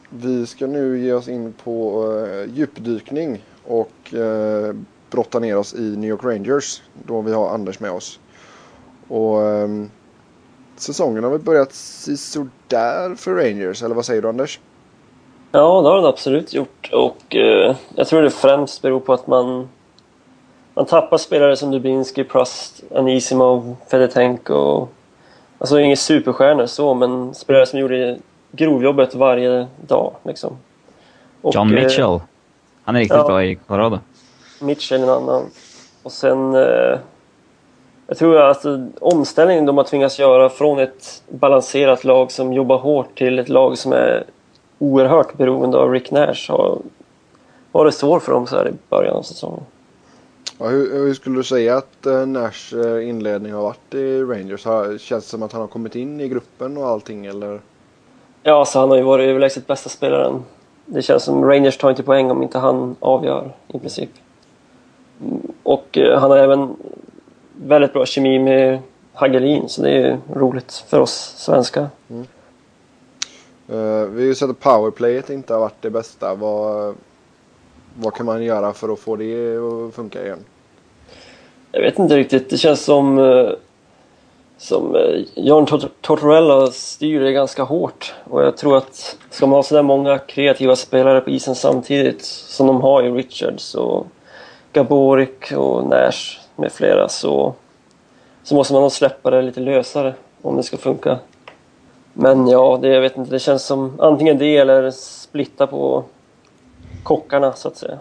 vi ska nu ge oss in på eh, djupdykning och eh, brotta ner oss i New York Rangers. Då vi har Anders med oss. Och ehm, säsongen har väl börjat sådär för Rangers, eller vad säger du Anders? Ja, det har den absolut gjort och eh, jag tror det främst beror på att man man tappar spelare som Dubinski, Prust, Anisimov, Fedetenko. Alltså inga superstjärnor så, men spelare som gjorde grovjobbet varje dag. Liksom. Och, John eh, Mitchell. Han är riktigt ja, bra i Colorado. Mitchell en annan. Och sen... Eh, jag tror att alltså, omställningen de har tvingats göra från ett balanserat lag som jobbar hårt till ett lag som är oerhört beroende av Rick Nash har varit svårt för dem så här i början av säsongen. Ja, hur, hur, skulle du säga att uh, Nash uh, inledning har varit i Rangers? Har, känns det som att han har kommit in i gruppen och allting eller? Ja, alltså han har ju varit överlägset bästa spelaren. Det känns som Rangers tar inte poäng om inte han avgör i princip. Och uh, han har även väldigt bra kemi med Hagelin, så det är roligt för oss svenskar. Mm. Uh, vi har ju sett att powerplayet inte har varit det bästa. Vad, vad kan man göra för att få det att funka igen? Jag vet inte riktigt. Det känns som, eh, som eh, John Tortorella styr det ganska hårt. Och jag tror att ska man ha sådär många kreativa spelare på isen samtidigt som de har i Richards och Gaborik och Nash med flera så, så måste man nog släppa det lite lösare om det ska funka. Men ja, det, jag vet inte, det känns som antingen det eller splitta på kockarna så att säga.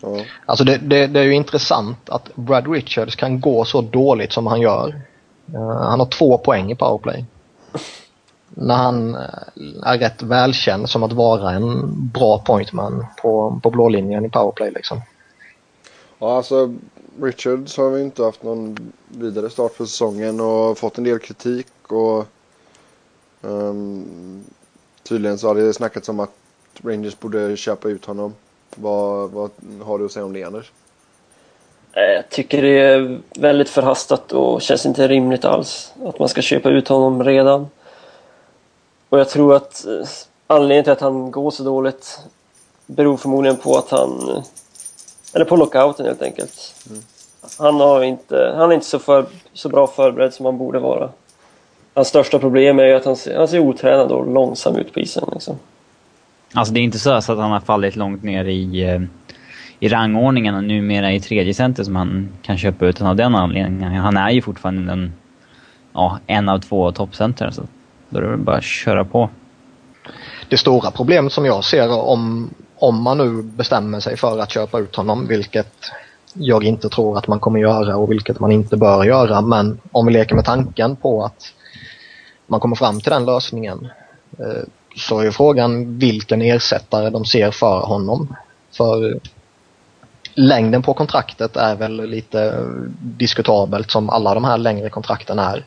Ja. Alltså det, det, det, är ju intressant att Brad Richards kan gå så dåligt som han gör. Uh, han har två poäng i powerplay. När han eh, är rätt välkänd som att vara en bra pointman på, på blå linjen i powerplay liksom. Ja, alltså Richards har vi inte haft någon vidare start för säsongen och fått en del kritik och um, tydligen så har det snackats om att Rangers borde köpa ut honom. Vad, vad har du att säga om det Anders? Eh, jag tycker det är väldigt förhastat och känns inte rimligt alls att man ska köpa ut honom redan. Och jag tror att eh, anledningen till att han går så dåligt beror förmodligen på att han eller på lockouten helt enkelt. Mm. Han, har inte, han är inte så, för, så bra förberedd som han borde vara. Hans största problem är ju att han ser, han ser otränad och långsam ut på isen. Liksom. Alltså det är inte så att han har fallit långt ner i, eh, i rangordningen och numera i tredje center som han kan köpa ut av den anledningen. Han är ju fortfarande en, ja, en av två toppcenter. Så då är det bara att köra på. Det stora problemet som jag ser om om man nu bestämmer sig för att köpa ut honom, vilket jag inte tror att man kommer göra och vilket man inte bör göra. Men om vi leker med tanken på att man kommer fram till den lösningen eh, så är frågan vilken ersättare de ser för honom. För längden på kontraktet är väl lite diskutabelt som alla de här längre kontrakten är.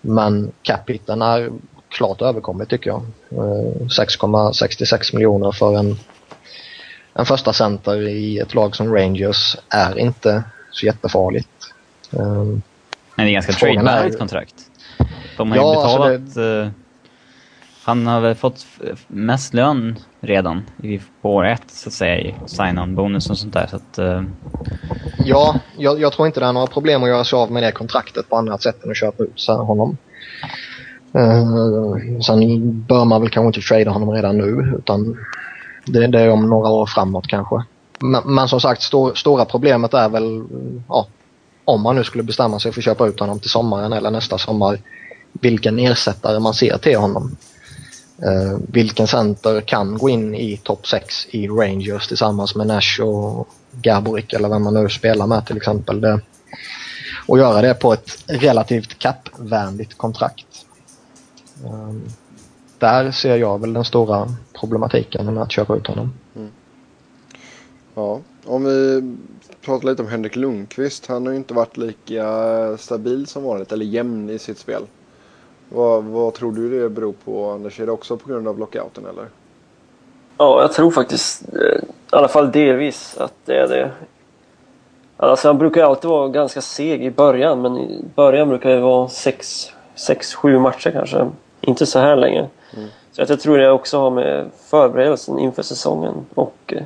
Men capiten är klart överkomligt tycker jag. 6,66 eh, miljoner för en en första center i ett lag som Rangers är inte så jättefarligt. Um, Men det är ganska trademarket kontrakt. De har ja, ju betalat... Alltså det han har väl fått mest lön redan på år ett, så att säga, i sign-on-bonus och sånt där. Så att, uh... Ja, jag, jag, tror inte det är några problem att göra sig av med det kontraktet på annat sätt än att köpa ut honom. Uh, sen bör man väl kanske inte trada honom redan nu, utan det, det är om några år framåt kanske. Men, men som sagt, stor, stora problemet är väl ja, om man nu skulle bestämma sig för att köpa ut honom till sommaren eller nästa sommar. Vilken ersättare man ser till honom. Uh, vilken center kan gå in i topp 6 i Rangers tillsammans med Nash och Gaborik eller vem man nu spelar med till exempel. Det, och göra det på ett relativt kappvänligt kontrakt. Um, där ser jag väl den stora problematiken med att köpa ut honom. Mm. Ja, om vi pratar lite om Henrik Lundqvist. Han har ju inte varit lika stabil som vanligt, eller jämn i sitt spel. Vad, vad tror du det beror på Anders? Är det också på grund av lockouten eller? Ja, jag tror faktiskt eh, i alla fall delvis att det är det. Alltså han brukar alltid vara ganska seg i början men i början brukar det vara 6-7 matcher kanske. Inte så här länge. Mm. Så att jag tror det också har med förberedelsen inför säsongen. Och eh,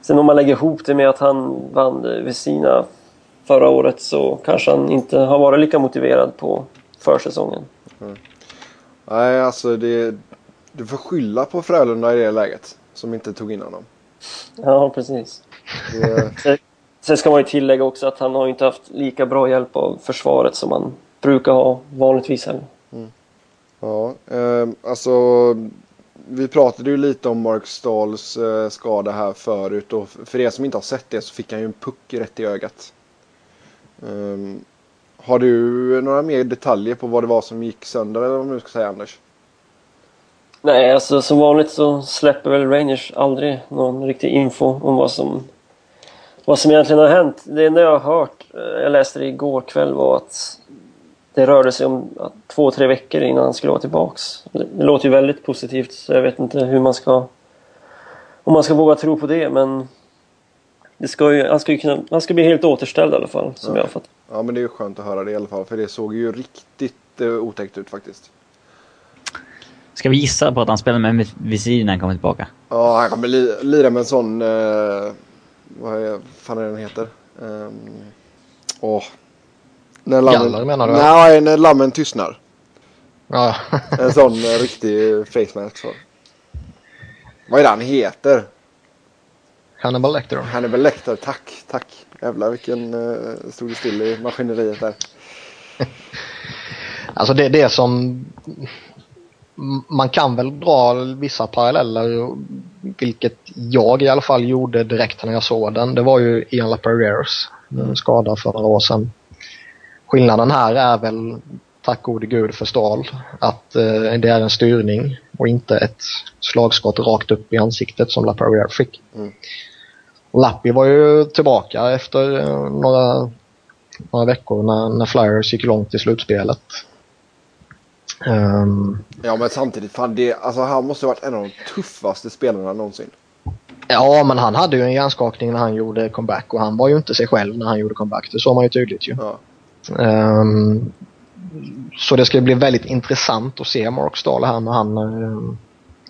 sen om man lägger ihop det med att han vann Vesina förra året så kanske han inte har varit lika motiverad på försäsongen. Mm. Nej, alltså det, du får skylla på Frölunda i det läget som inte tog in honom. Ja, precis. Det... Sen ska man ju tillägga också att han har inte haft lika bra hjälp av försvaret som man brukar ha vanligtvis heller. Mm. Ja, eh, alltså vi pratade ju lite om Mark Stahls eh, skada här förut och för er som inte har sett det så fick han ju en puck rätt i ögat. Eh, har du några mer detaljer på vad det var som gick sönder eller vad man ska säga Anders? Nej, alltså som vanligt så släpper väl Rangers aldrig någon riktig info om vad som, vad som egentligen har hänt. Det enda jag har hört, eh, jag läste det igår kväll, var att det rörde sig om två, tre veckor innan han skulle vara tillbaks. Det låter ju väldigt positivt så jag vet inte hur man ska... Om man ska våga tro på det men det ska ju, han, ska ju kunna, han ska bli helt återställd i alla fall, som Ja. jag har fattat. Ja men det är ju skönt att höra det i alla fall. För det såg ju riktigt uh, otäckt ut faktiskt. Ska vi gissa på att han spelar med visir när han kommer tillbaka? Ja han kommer li lira med en sån... Uh, vad är, fan är den heter? Um, åh. När Galler, menar du? Nej, när lammen tystnar. Ja. En sån uh, riktig face mask. Så. Vad är det han heter? Hannibal Lecter. Hannibal Lecter, tack, tack. Jävlar vilken uh, stod det still i maskineriet där. Alltså det, det som... Man kan väl dra vissa paralleller, vilket jag i alla fall gjorde direkt när jag såg den. Det var ju Ian Laperieres skada för några år sedan. Skillnaden här är väl, tack gode gud för Stahl, att eh, det är en styrning och inte ett slagskott rakt upp i ansiktet som Laperiere fick. Mm. Lappi var ju tillbaka efter eh, några, några veckor när, när Flyers gick långt i slutspelet. Ehm, Ja men samtidigt, fan det, alltså han måste ha varit en av de tuffaste spelarna någonsin. ja, men han hade ju en hjärnskakning när han gjorde comeback och han var ju inte sig själv när han gjorde comeback. Det såg man ju tydligt ju. Ja. Ehm, så det ska bli väldigt intressant att se Mark Stahl här när han, ehm,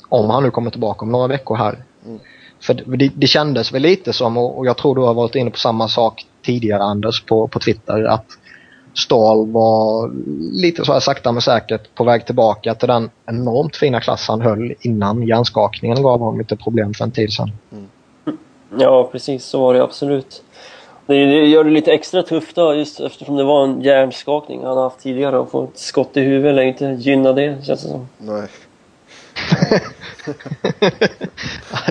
om han nu kommer tillbaka om några veckor här. Mm. För det, det kändes väl lite som, och jag tror du har varit inne på samma sak tidigare Anders på, på Twitter, att Stahl var lite så här sakta men säkert på väg tillbaka till den enormt fina klass han höll innan hjärnskakningen gav honom lite problem för en tid sedan. Ja, precis så var det absolut. Det, det gör det lite extra tufft då, just eftersom det var en hjärnskakning han haft tidigare. Och få ett skott i huvudet lär inte gynna det, känns det som. Nej.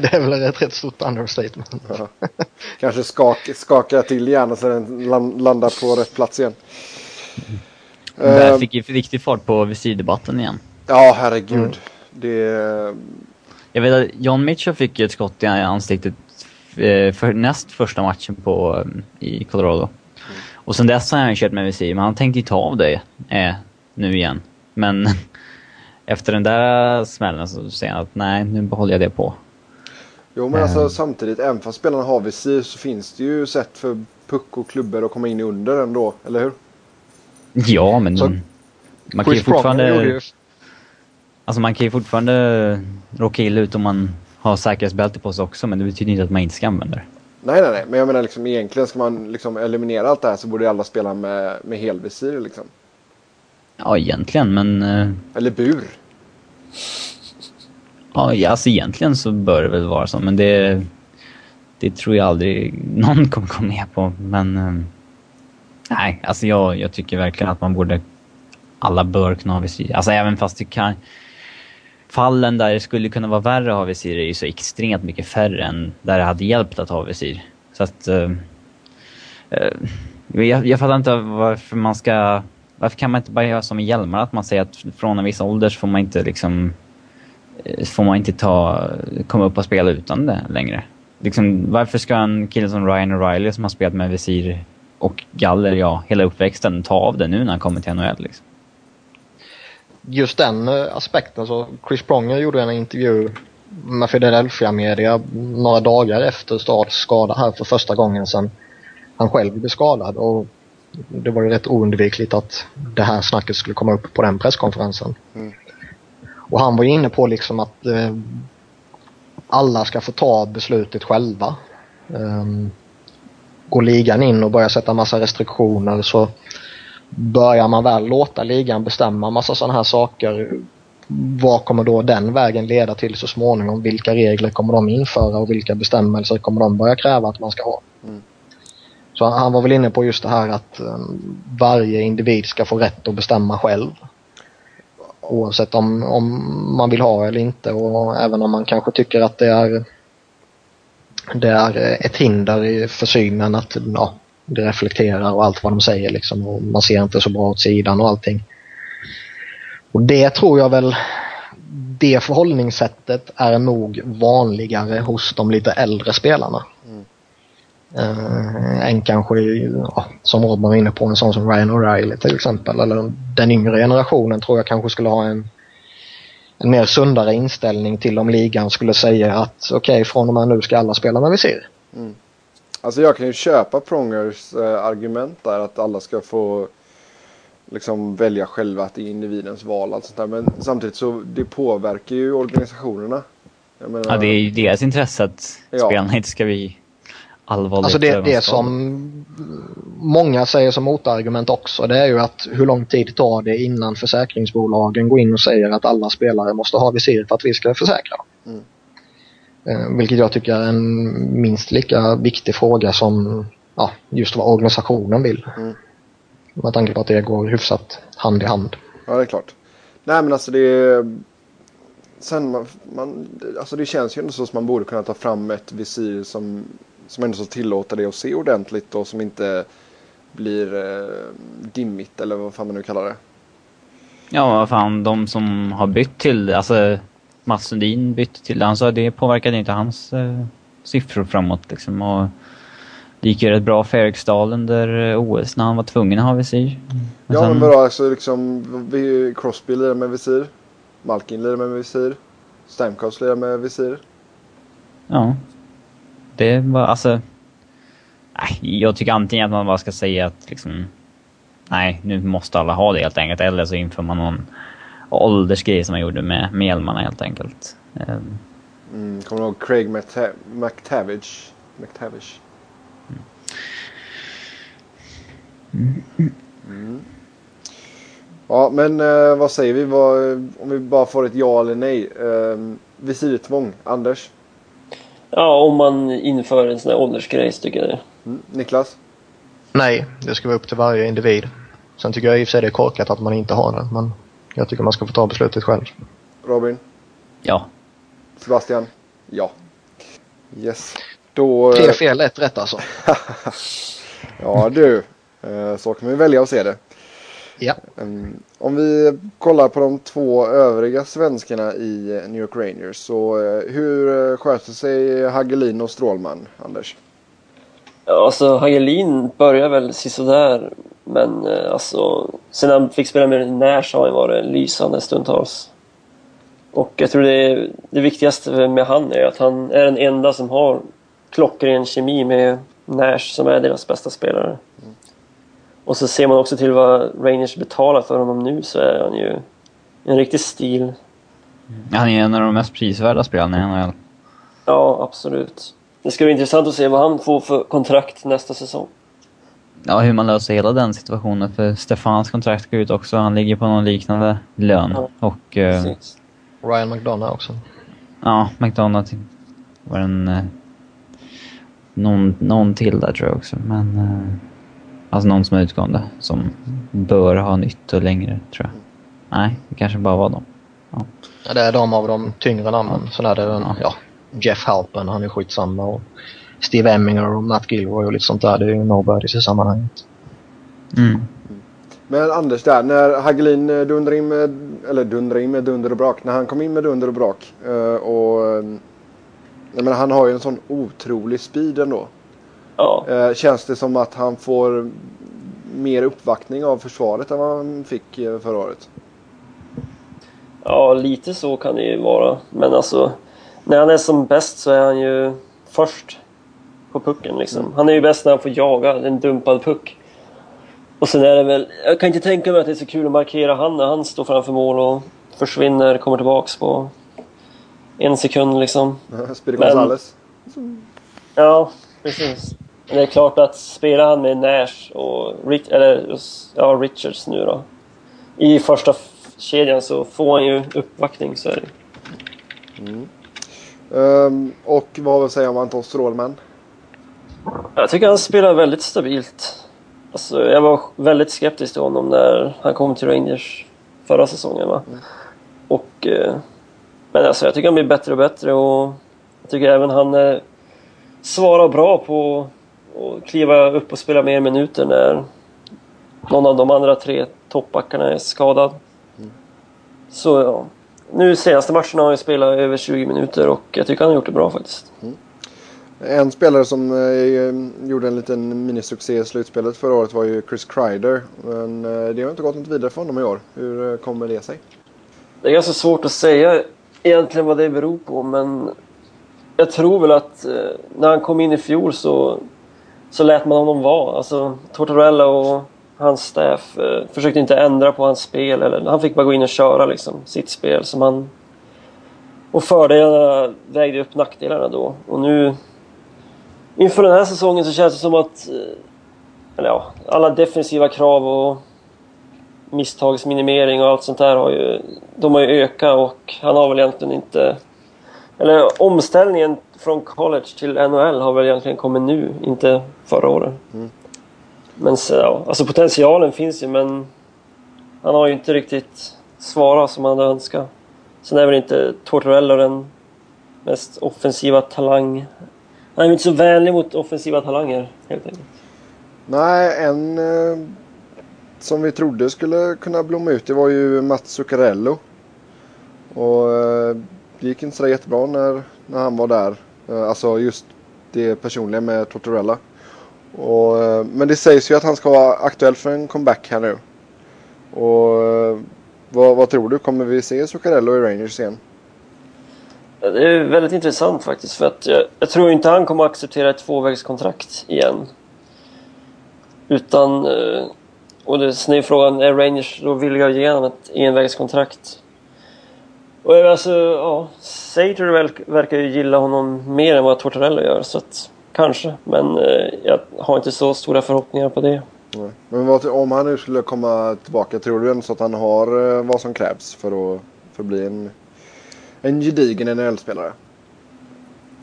det är väl ett rätt stort understatement. Ja. Kanske skak, skaka till hjärnan så den lan- landar på rätt plats igen. Där Eh, fick ju riktig fart på visirdebatten igen. ja, herregud. Mm. Det... Jag vet att John Mitchell fick ju ett skott i ansiktet för näst första matchen på, eh, i Colorado. Och sen dess har han kört med visir, men han tänkte ju ta av det eh, nu igen. Men efter den där smällen så säger han att nej, nu behåller jag det på. Jo men alltså Eh. samtidigt, även fast spelarna har visir så finns det ju sätt för puck och klubbor att komma in i under ändå, eller hur? Ja, men Så- man kan ju fortfarande... Alltså man kan ju fortfarande råka illa ut om man har säkerhetsbälte på sig också, men det betyder inte att man inte ska använda det. Nej nej nej, men jag menar liksom egentligen ska man liksom eliminera allt det här så borde alla spela med, med helvisir liksom. Ja, egentligen, men... eh, Eller bur. Ja, ja, alltså egentligen så bör det väl vara så, men det... Det tror jag aldrig någon kommer gå med på, men... eh, Nej, alltså jag, jag tycker verkligen att man borde... Alla bör kunna ha visir. Alltså även fast det kan... Fallen där det skulle kunna vara värre att ha visir är ju så extremt mycket färre än där det hade hjälpt att ha visir. Så att... Eh, eh, jag, jag fattar inte varför man ska... Varför kan man inte bara göra som i hjälmar? Att man säger att från en viss ålder så får man inte liksom eh, får man inte ta, komma upp och spela utan det längre. Liksom, varför ska en kille som Ryan O'Reilly som har spelat med visir och galler ja, hela uppväxten ta av det nu när han kommer till NHL? Liksom? Just den eh, aspekten så Chris Pronger gjorde en intervju med Philadelphia Media några dagar efter Stads skada här för första gången sedan han själv blev skadad och det var ju rätt oundvikligt att det här snacket skulle komma upp på den presskonferensen. Mm. Och han var inne på liksom att eh, alla ska få ta beslutet själva. Um, går ligan in och börjar sätta massa restriktioner så börjar man väl låta ligan bestämma massa sådana här saker. Vad kommer då den vägen leda till så småningom? Vilka regler kommer de införa och vilka bestämmelser kommer de börja kräva att man ska ha? Mm. Så han var väl inne på just det här att um, varje individ ska få rätt att bestämma själv. Oavsett om, om man vill ha eller inte och även om man kanske tycker att det är det är ett hinder i- för synen att ja, det reflekterar och allt vad de säger liksom och man ser inte så bra åt sidan och allting. Och det tror jag väl det förhållningssättet är nog vanligare hos de lite äldre spelarna. Eh, än kanske, ja, som Robin var inne på, en sån som Ryan O'Reilly till exempel. Eller den yngre generationen tror jag kanske skulle ha en, en mer sundare inställning till om ligan skulle säga att okej, från och med nu ska alla spela med visir. Mm. Alltså jag kan ju köpa Prongers eh, argument där att alla ska få liksom välja själva att det är individens val och allt sånt där. Men samtidigt så det påverkar ju organisationerna. Menar, ja, det är ju deras intresse att ja. spelarna inte ska bli allvarligt Alltså det, det som många säger som motargument också det är ju att hur lång tid tar det innan försäkringsbolagen går in och säger att alla spelare måste ha visir för att vi ska försäkra dem. Mm. Eh, vilket jag tycker är en minst lika viktig fråga som ja, just vad organisationen vill. Mm. Med tanke på att det går hyfsat hand i hand. Ja, det är klart. Nej, men alltså det är... Sen man, man, alltså det känns ju ändå så som man borde kunna ta fram ett visir som, som ändå så tillåter det att se ordentligt och som inte blir eh, dimmigt eller vad fan man nu kallar det. Ja, vad fan, de som har bytt till alltså Mats Sundin bytte till Han sa att det påverkade inte hans eh, siffror framåt liksom. Och det gick ju rätt bra för Eriksdal under eh, OS när han var tvungen att ha visir. Men ja sen... men vadå, alltså liksom vi, Crosby lirar med visir. Malkin lirar med visir. Stamkos lirar med visir. Ja. Det var alltså... Nej, jag tycker antingen att man bara ska säga att liksom... Nej, nu måste alla ha det helt enkelt. Eller så inför man någon åldersgrej som man gjorde med, med hjälmarna helt enkelt. Um. Mm, kommer du ihåg Craig McTavish? McTavish. Mm. Mm. Ja, men eh, vad säger vi? Vad, om vi bara får ett ja eller nej. Eh, visirtvång, Anders? Ja, om man inför en sån här åldersgrej tycker jag det. Mm. Niklas? Nej, det ska vara upp till varje individ. Sen tycker jag i och för sig det är korkat att man inte har det, men jag tycker man ska få ta beslutet själv. Robin? Ja. Sebastian? Ja. Yes. Då... Tre fel, ett rätt alltså. ja du, eh, så kan vi välja att se det. Ja. Om vi kollar på de två övriga svenskarna i New York Rangers. Så eh, hur eh, sköter sig Hagelin och Strålman, Anders? Ja, alltså Hagelin börjar väl sisådär. Men alltså, sen han fick spela med Nash har han varit lysande stundtals. Och jag tror det, det viktigaste med han är att han är den enda som har klockren kemi med Nash som är deras bästa spelare. Mm. Och så ser man också till vad Rangers betalar för honom nu så är han ju en riktig stil. Han är en av de mest prisvärda spelarna i NHL. Ja, absolut. Det ska bli intressant att se vad han får för kontrakt nästa säsong. Ja, hur man löser hela den situationen. För Stefans kontrakt går ut också. Han ligger på någon liknande lön. Ja, och... Eh, Ryan McDonough också. Ja, McDonough var en... Eh, någon, någon till där tror jag också, men... Eh, alltså någon som är utgående, som bör ha nytt och längre, tror jag. Nej, det kanske bara var dem. Ja. ja det är de av de tyngre namnen. Ja. Sen är det ja. ja Jeff Halpen, han är skitsamma. Och Steve Emminger och Matt Gilroy och lite sånt där. Det är ju nobodies i sammanhanget. Mm. Men Anders där, när Hagelin eh, dundrar in med, eller dundrar in med dunder och brak. När han kom in med dunder och brak eh, och jag menar, han har ju en sån otrolig speed ändå. Ja. Eh, känns det som att han får mer uppvaktning av försvaret än vad han fick förra året? Ja, lite så kan det ju vara. Men alltså, när han är som bäst så är han ju först på pucken liksom. Han är ju bäst när han får jaga en dumpad puck. Och sen är det väl, jag kan inte tänka mig att det är så kul att markera han när han står framför mål och försvinner, kommer tillbaks på en sekund liksom. Speedy Gonzales. Ja, precis. Men det är klart att spelar han med Nash och Rich, eller, ja, Richards nu då i första kedjan så får han ju uppvaktning. Så är det. Mm. Um, och vad vill säga om Anton Strålman? Jag tycker han spelar väldigt stabilt. Alltså, jag var väldigt skeptisk till honom när han kom till Rangers förra säsongen. Va? Mm. Och eh, men alltså jag tycker han blir bättre och bättre och jag tycker även han eh, svarar bra på att kliva upp och spela mer minuter när någon av de andra tre toppbackarna är skadad. Mm. Så ja, nu senaste matcherna har han spelat över 20 minuter och jag tycker han har gjort det bra faktiskt. Mm. En spelare som eh, eh, gjorde en liten minisuccé i slutspelet förra året var ju Chris Kreider. Men eh, det har inte gått något vidare för honom i år. Hur eh, kommer det sig? Det är ganska svårt att säga egentligen vad det beror på men jag tror väl att eh, när han kom in i fjol så så lät man honom vara. Alltså Tortorella och hans staff eh, försökte inte ändra på hans spel. Eller, han fick bara gå in och köra liksom, sitt spel. Som han, och fördelarna vägde upp nackdelarna då. Och nu inför den här säsongen så känns det som att eh, eller ja, alla defensiva krav och misstagsminimering och allt sånt där har ju, de har ju ökat och han har väl egentligen inte... Eller omställningen från college till NHL har väl egentligen kommit nu, inte förra året. Mm. Men så, ja, alltså potentialen finns ju men han har ju inte riktigt svarat som han hade önskat. Sen är väl inte Tortorella den mest offensiva talang... Han är inte så vänlig mot offensiva talanger helt enkelt. Nej, en eh, som vi trodde skulle kunna blomma ut det var ju Mats Zuccarello. Och eh, det gick inte så jättebra när, när han var där. Eh, alltså just det personliga med Tortorella. Och, eh, men det sägs ju att han ska vara aktuell för en comeback här nu. Och eh, vad, vad, tror du? Kommer vi se Zuccarello i Rangers igen? Det är väldigt intressant faktiskt. För att jag, jag tror inte han kommer acceptera ett tvåvägskontrakt igen. Utan... Eh, och det, är frågan, är Rangers då villiga att ge honom ett envägskontrakt? Och eh, alltså, ja, Sater verkar ju gilla honom mer än vad Tortorella gör, så att kanske. Men eh, jag har inte så stora förhoppningar på det. Nej. Men vad, om han nu skulle komma tillbaka, tror du så att han har eh, vad som krävs för att, förbli en, en gedigen NHL-spelare?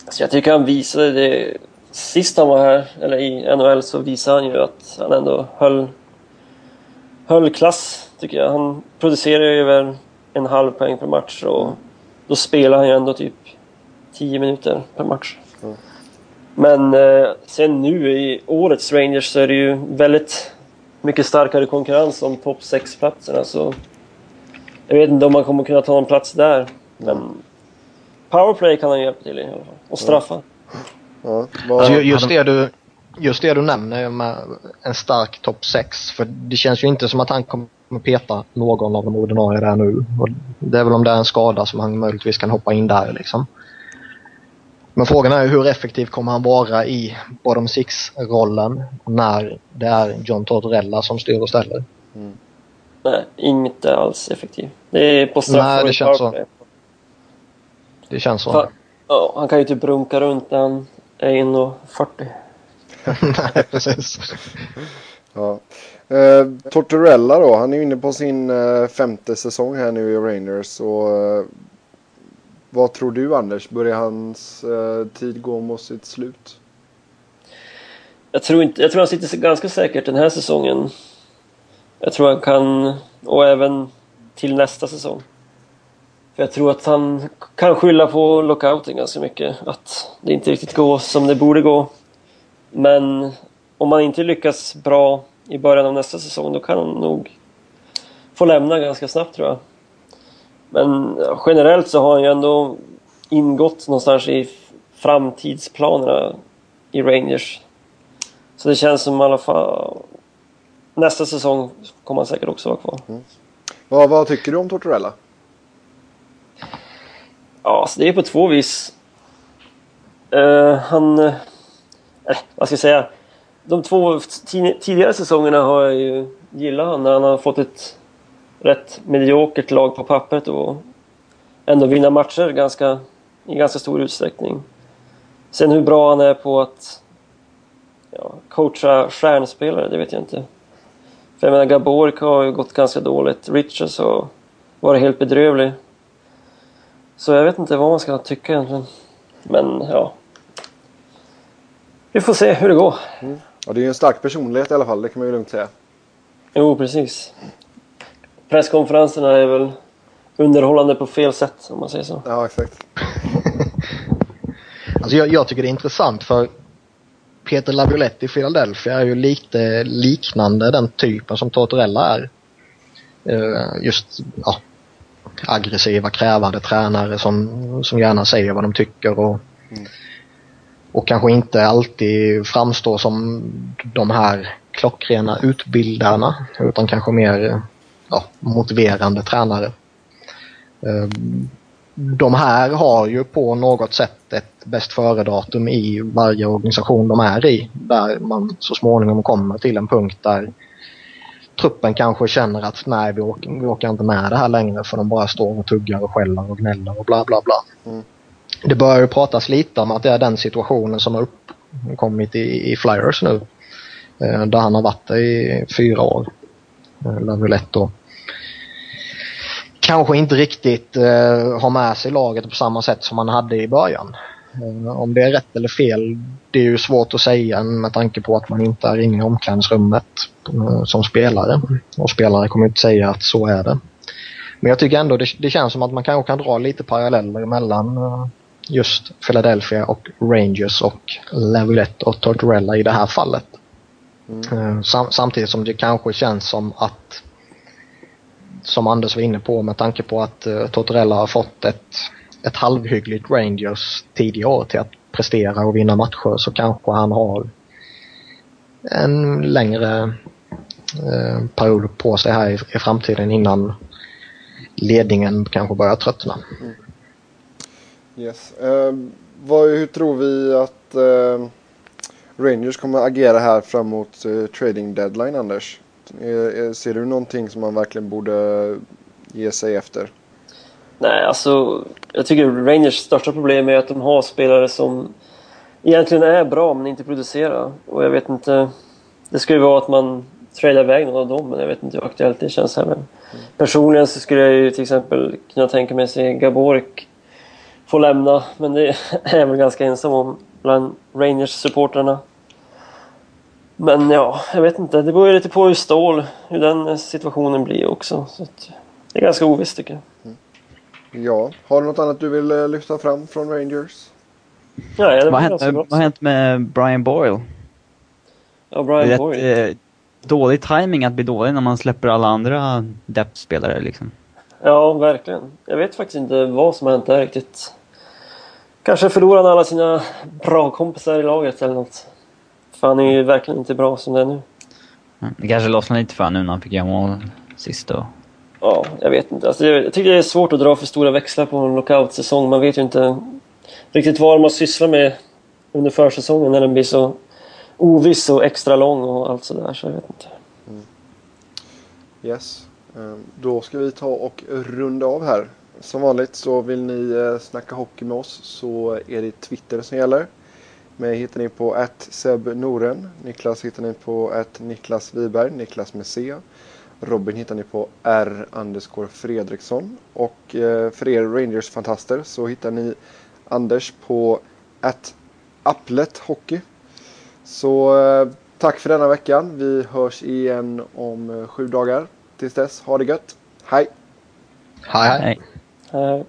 Alltså jag tycker han visade det sist han var här, eller i NHL, så visade han ju att han ändå höll, höll klass, tycker jag. Han producerar ju över en halv poäng per match och då spelar han ju ändå typ 10 minuter per match. Mm. Men eh, sen nu i årets Rangers så är det ju väldigt mycket starkare konkurrens om topp 6-platserna så jag vet inte om man kommer kunna ta en plats där. Men powerplay kan han hjälpa till i alla fall. Och straffa. Ja, alltså, just, det du, just det du nämner med en stark topp 6. För det känns ju inte som att han kommer peta någon av de ordinarie där nu. Och det är väl om det är en skada som han möjligtvis kan hoppa in där liksom. Men frågan är hur effektiv kommer han vara i bottom six-rollen när det är John Tortorella som styr och ställer? Mm. Nej, inte alls effektiv. Det är på straff Nej, det känns så. Det känns så. ja, han kan ju typ brunka runt när han är 1,40. Nej, precis. ja. Eh, Tortorella då, han är inne på sin eh, femte säsong här nu i Rangers. Och, eh, vad tror du Anders? Börjar hans eh, tid gå mot sitt slut? Jag tror, inte, jag tror han sitter ganska säkert den här säsongen. Jag tror han kan, och även till nästa säsong. För jag tror att han kan skylla på lockouten ganska mycket. Att det inte riktigt går som det borde gå. Men om man inte lyckas bra i början av nästa säsong då kan han nog få lämna ganska snabbt tror jag. Men generellt så har han ju ändå ingått någonstans i framtidsplanerna i Rangers. Så det känns som i alla fall... Nästa säsong kommer han säkert också vara kvar. Mm. Vad, vad tycker du om Tortorella? Ja, så det är på två vis. Uh, han... Uh, vad ska jag säga? De två tidigare säsongerna har jag ju gillat han när han har fått ett rätt mediokert lag på pappret och ändå vinna matcher ganska, i ganska stor utsträckning. Sen hur bra han är på att ja, coacha stjärnspelare, det vet jag inte. För jag menar, Gaborik har ju gått ganska dåligt. Richards har varit helt bedrövlig. Så jag vet inte vad man ska tycka egentligen. Men ja. Vi får se hur det går. Mm. Ja, det är ju en stark personlighet i alla fall, det kan man ju lugnt säga. Jo, precis. Presskonferenserna är väl underhållande på fel sätt, om man säger så. Ja, exakt. alltså jag, jag, tycker det är intressant för Peter Laviolette i Philadelphia är ju lite liknande den typen som Tortorella är. Uh, just ja, aggressiva, krävande tränare som, som gärna säger vad de tycker och, mm. och kanske inte alltid framstår som de här klockrena utbildarna utan kanske mer ja, motiverande tränare. Um, de här har ju på något sätt ett bäst före-datum i varje organisation de är i. Där man så småningom kommer till en punkt där truppen kanske känner att nej vi orkar, vi orkar inte med det här längre för de bara står och tuggar och skäller och gnäller och bla bla bla. Mm. Det börjar ju pratas lite om att det är den situationen som har uppkommit i, i Flyers nu. Eh, där han har varit i fyra år. Eh, Laviolette kanske inte riktigt eh, har med sig laget på samma sätt som han hade i början. Eh, om det är rätt eller fel, det är ju svårt att säga med tanke på att man inte är inne i omklädningsrummet eh, som spelare. Och spelare kommer inte säga att så är det. Men jag tycker ändå det, det känns som att man kanske kan dra lite paralleller mellan eh, just Philadelphia och Rangers och Laviolette och Tortorella i det här fallet. Mm. Sam, samtidigt som det kanske känns som att som Anders var inne på med tanke på att uh, Tortorella har fått ett, ett halvhyggligt Rangers tidigare år till att prestera och vinna matcher så kanske han har en längre eh, period på sig här i, i, framtiden innan ledningen kanske börjar tröttna. Mm. Yes. Eh, vad, hur tror vi att eh, Rangers kommer agera här framåt eh, trading deadline, Anders? Eh, eh, ser du någonting som man verkligen borde ge sig efter? Nej, alltså jag tycker Rangers största problem är att de har spelare som egentligen är bra men inte producerar. Och jag vet inte... Det skulle ju vara att man tradar iväg någon av dem men jag vet inte hur aktuellt det känns heller. Mm. Personligen så skulle jag ju till exempel kunna tänka mig att se Gaborik få lämna men det är jag väl ganska ensam om bland Rangers-supportrarna. Men ja, jag vet inte. Det beror ju lite på hur Stål, hur den situationen blir också. Så det är ganska ovisst tycker jag. Mm. Ja, har du något annat du vill eh, lyfta fram från Rangers? Ja, det vad, hänt, vad har hänt med Brian Boyle? Ja, Brian det är Boyle. Rätt, eh, dålig timing att bli dålig när man släpper alla andra depth-spelare liksom. Ja, verkligen. Jag vet faktiskt inte vad som har hänt där riktigt. Kanske förlorade alla sina bra kompisar i laget eller något. För han är ju verkligen inte bra som det är nu. Det kanske lossnade lite för nu när han fick göra mål sist då. Ja, jag vet inte. Alltså, jag tycker det är svårt att dra för stora växlar på en lockout-säsong. Man vet ju inte riktigt vad man sysslar med under försäsongen när den blir så oviss och extra lång och allt sådär. Så jag vet inte. Mm. Yes. Ehm, då ska vi ta och runda av här. Som vanligt så vill ni eh, snacka hockey med oss så är det Twitter som gäller. Mig hittar ni på att Seb Noren. Niklas hittar ni på att Niklas Wiberg, Niklas med C. Robin hittar ni på R. Underscore Fredriksson. Och eh, för er Rangers-fantaster så hittar ni Anders på att Applet Hockey. Så eh, tack för denna veckan. Vi hörs igen om eh, sju dagar. Tills dess, ha det gött. Hej! Hej, hej. hej.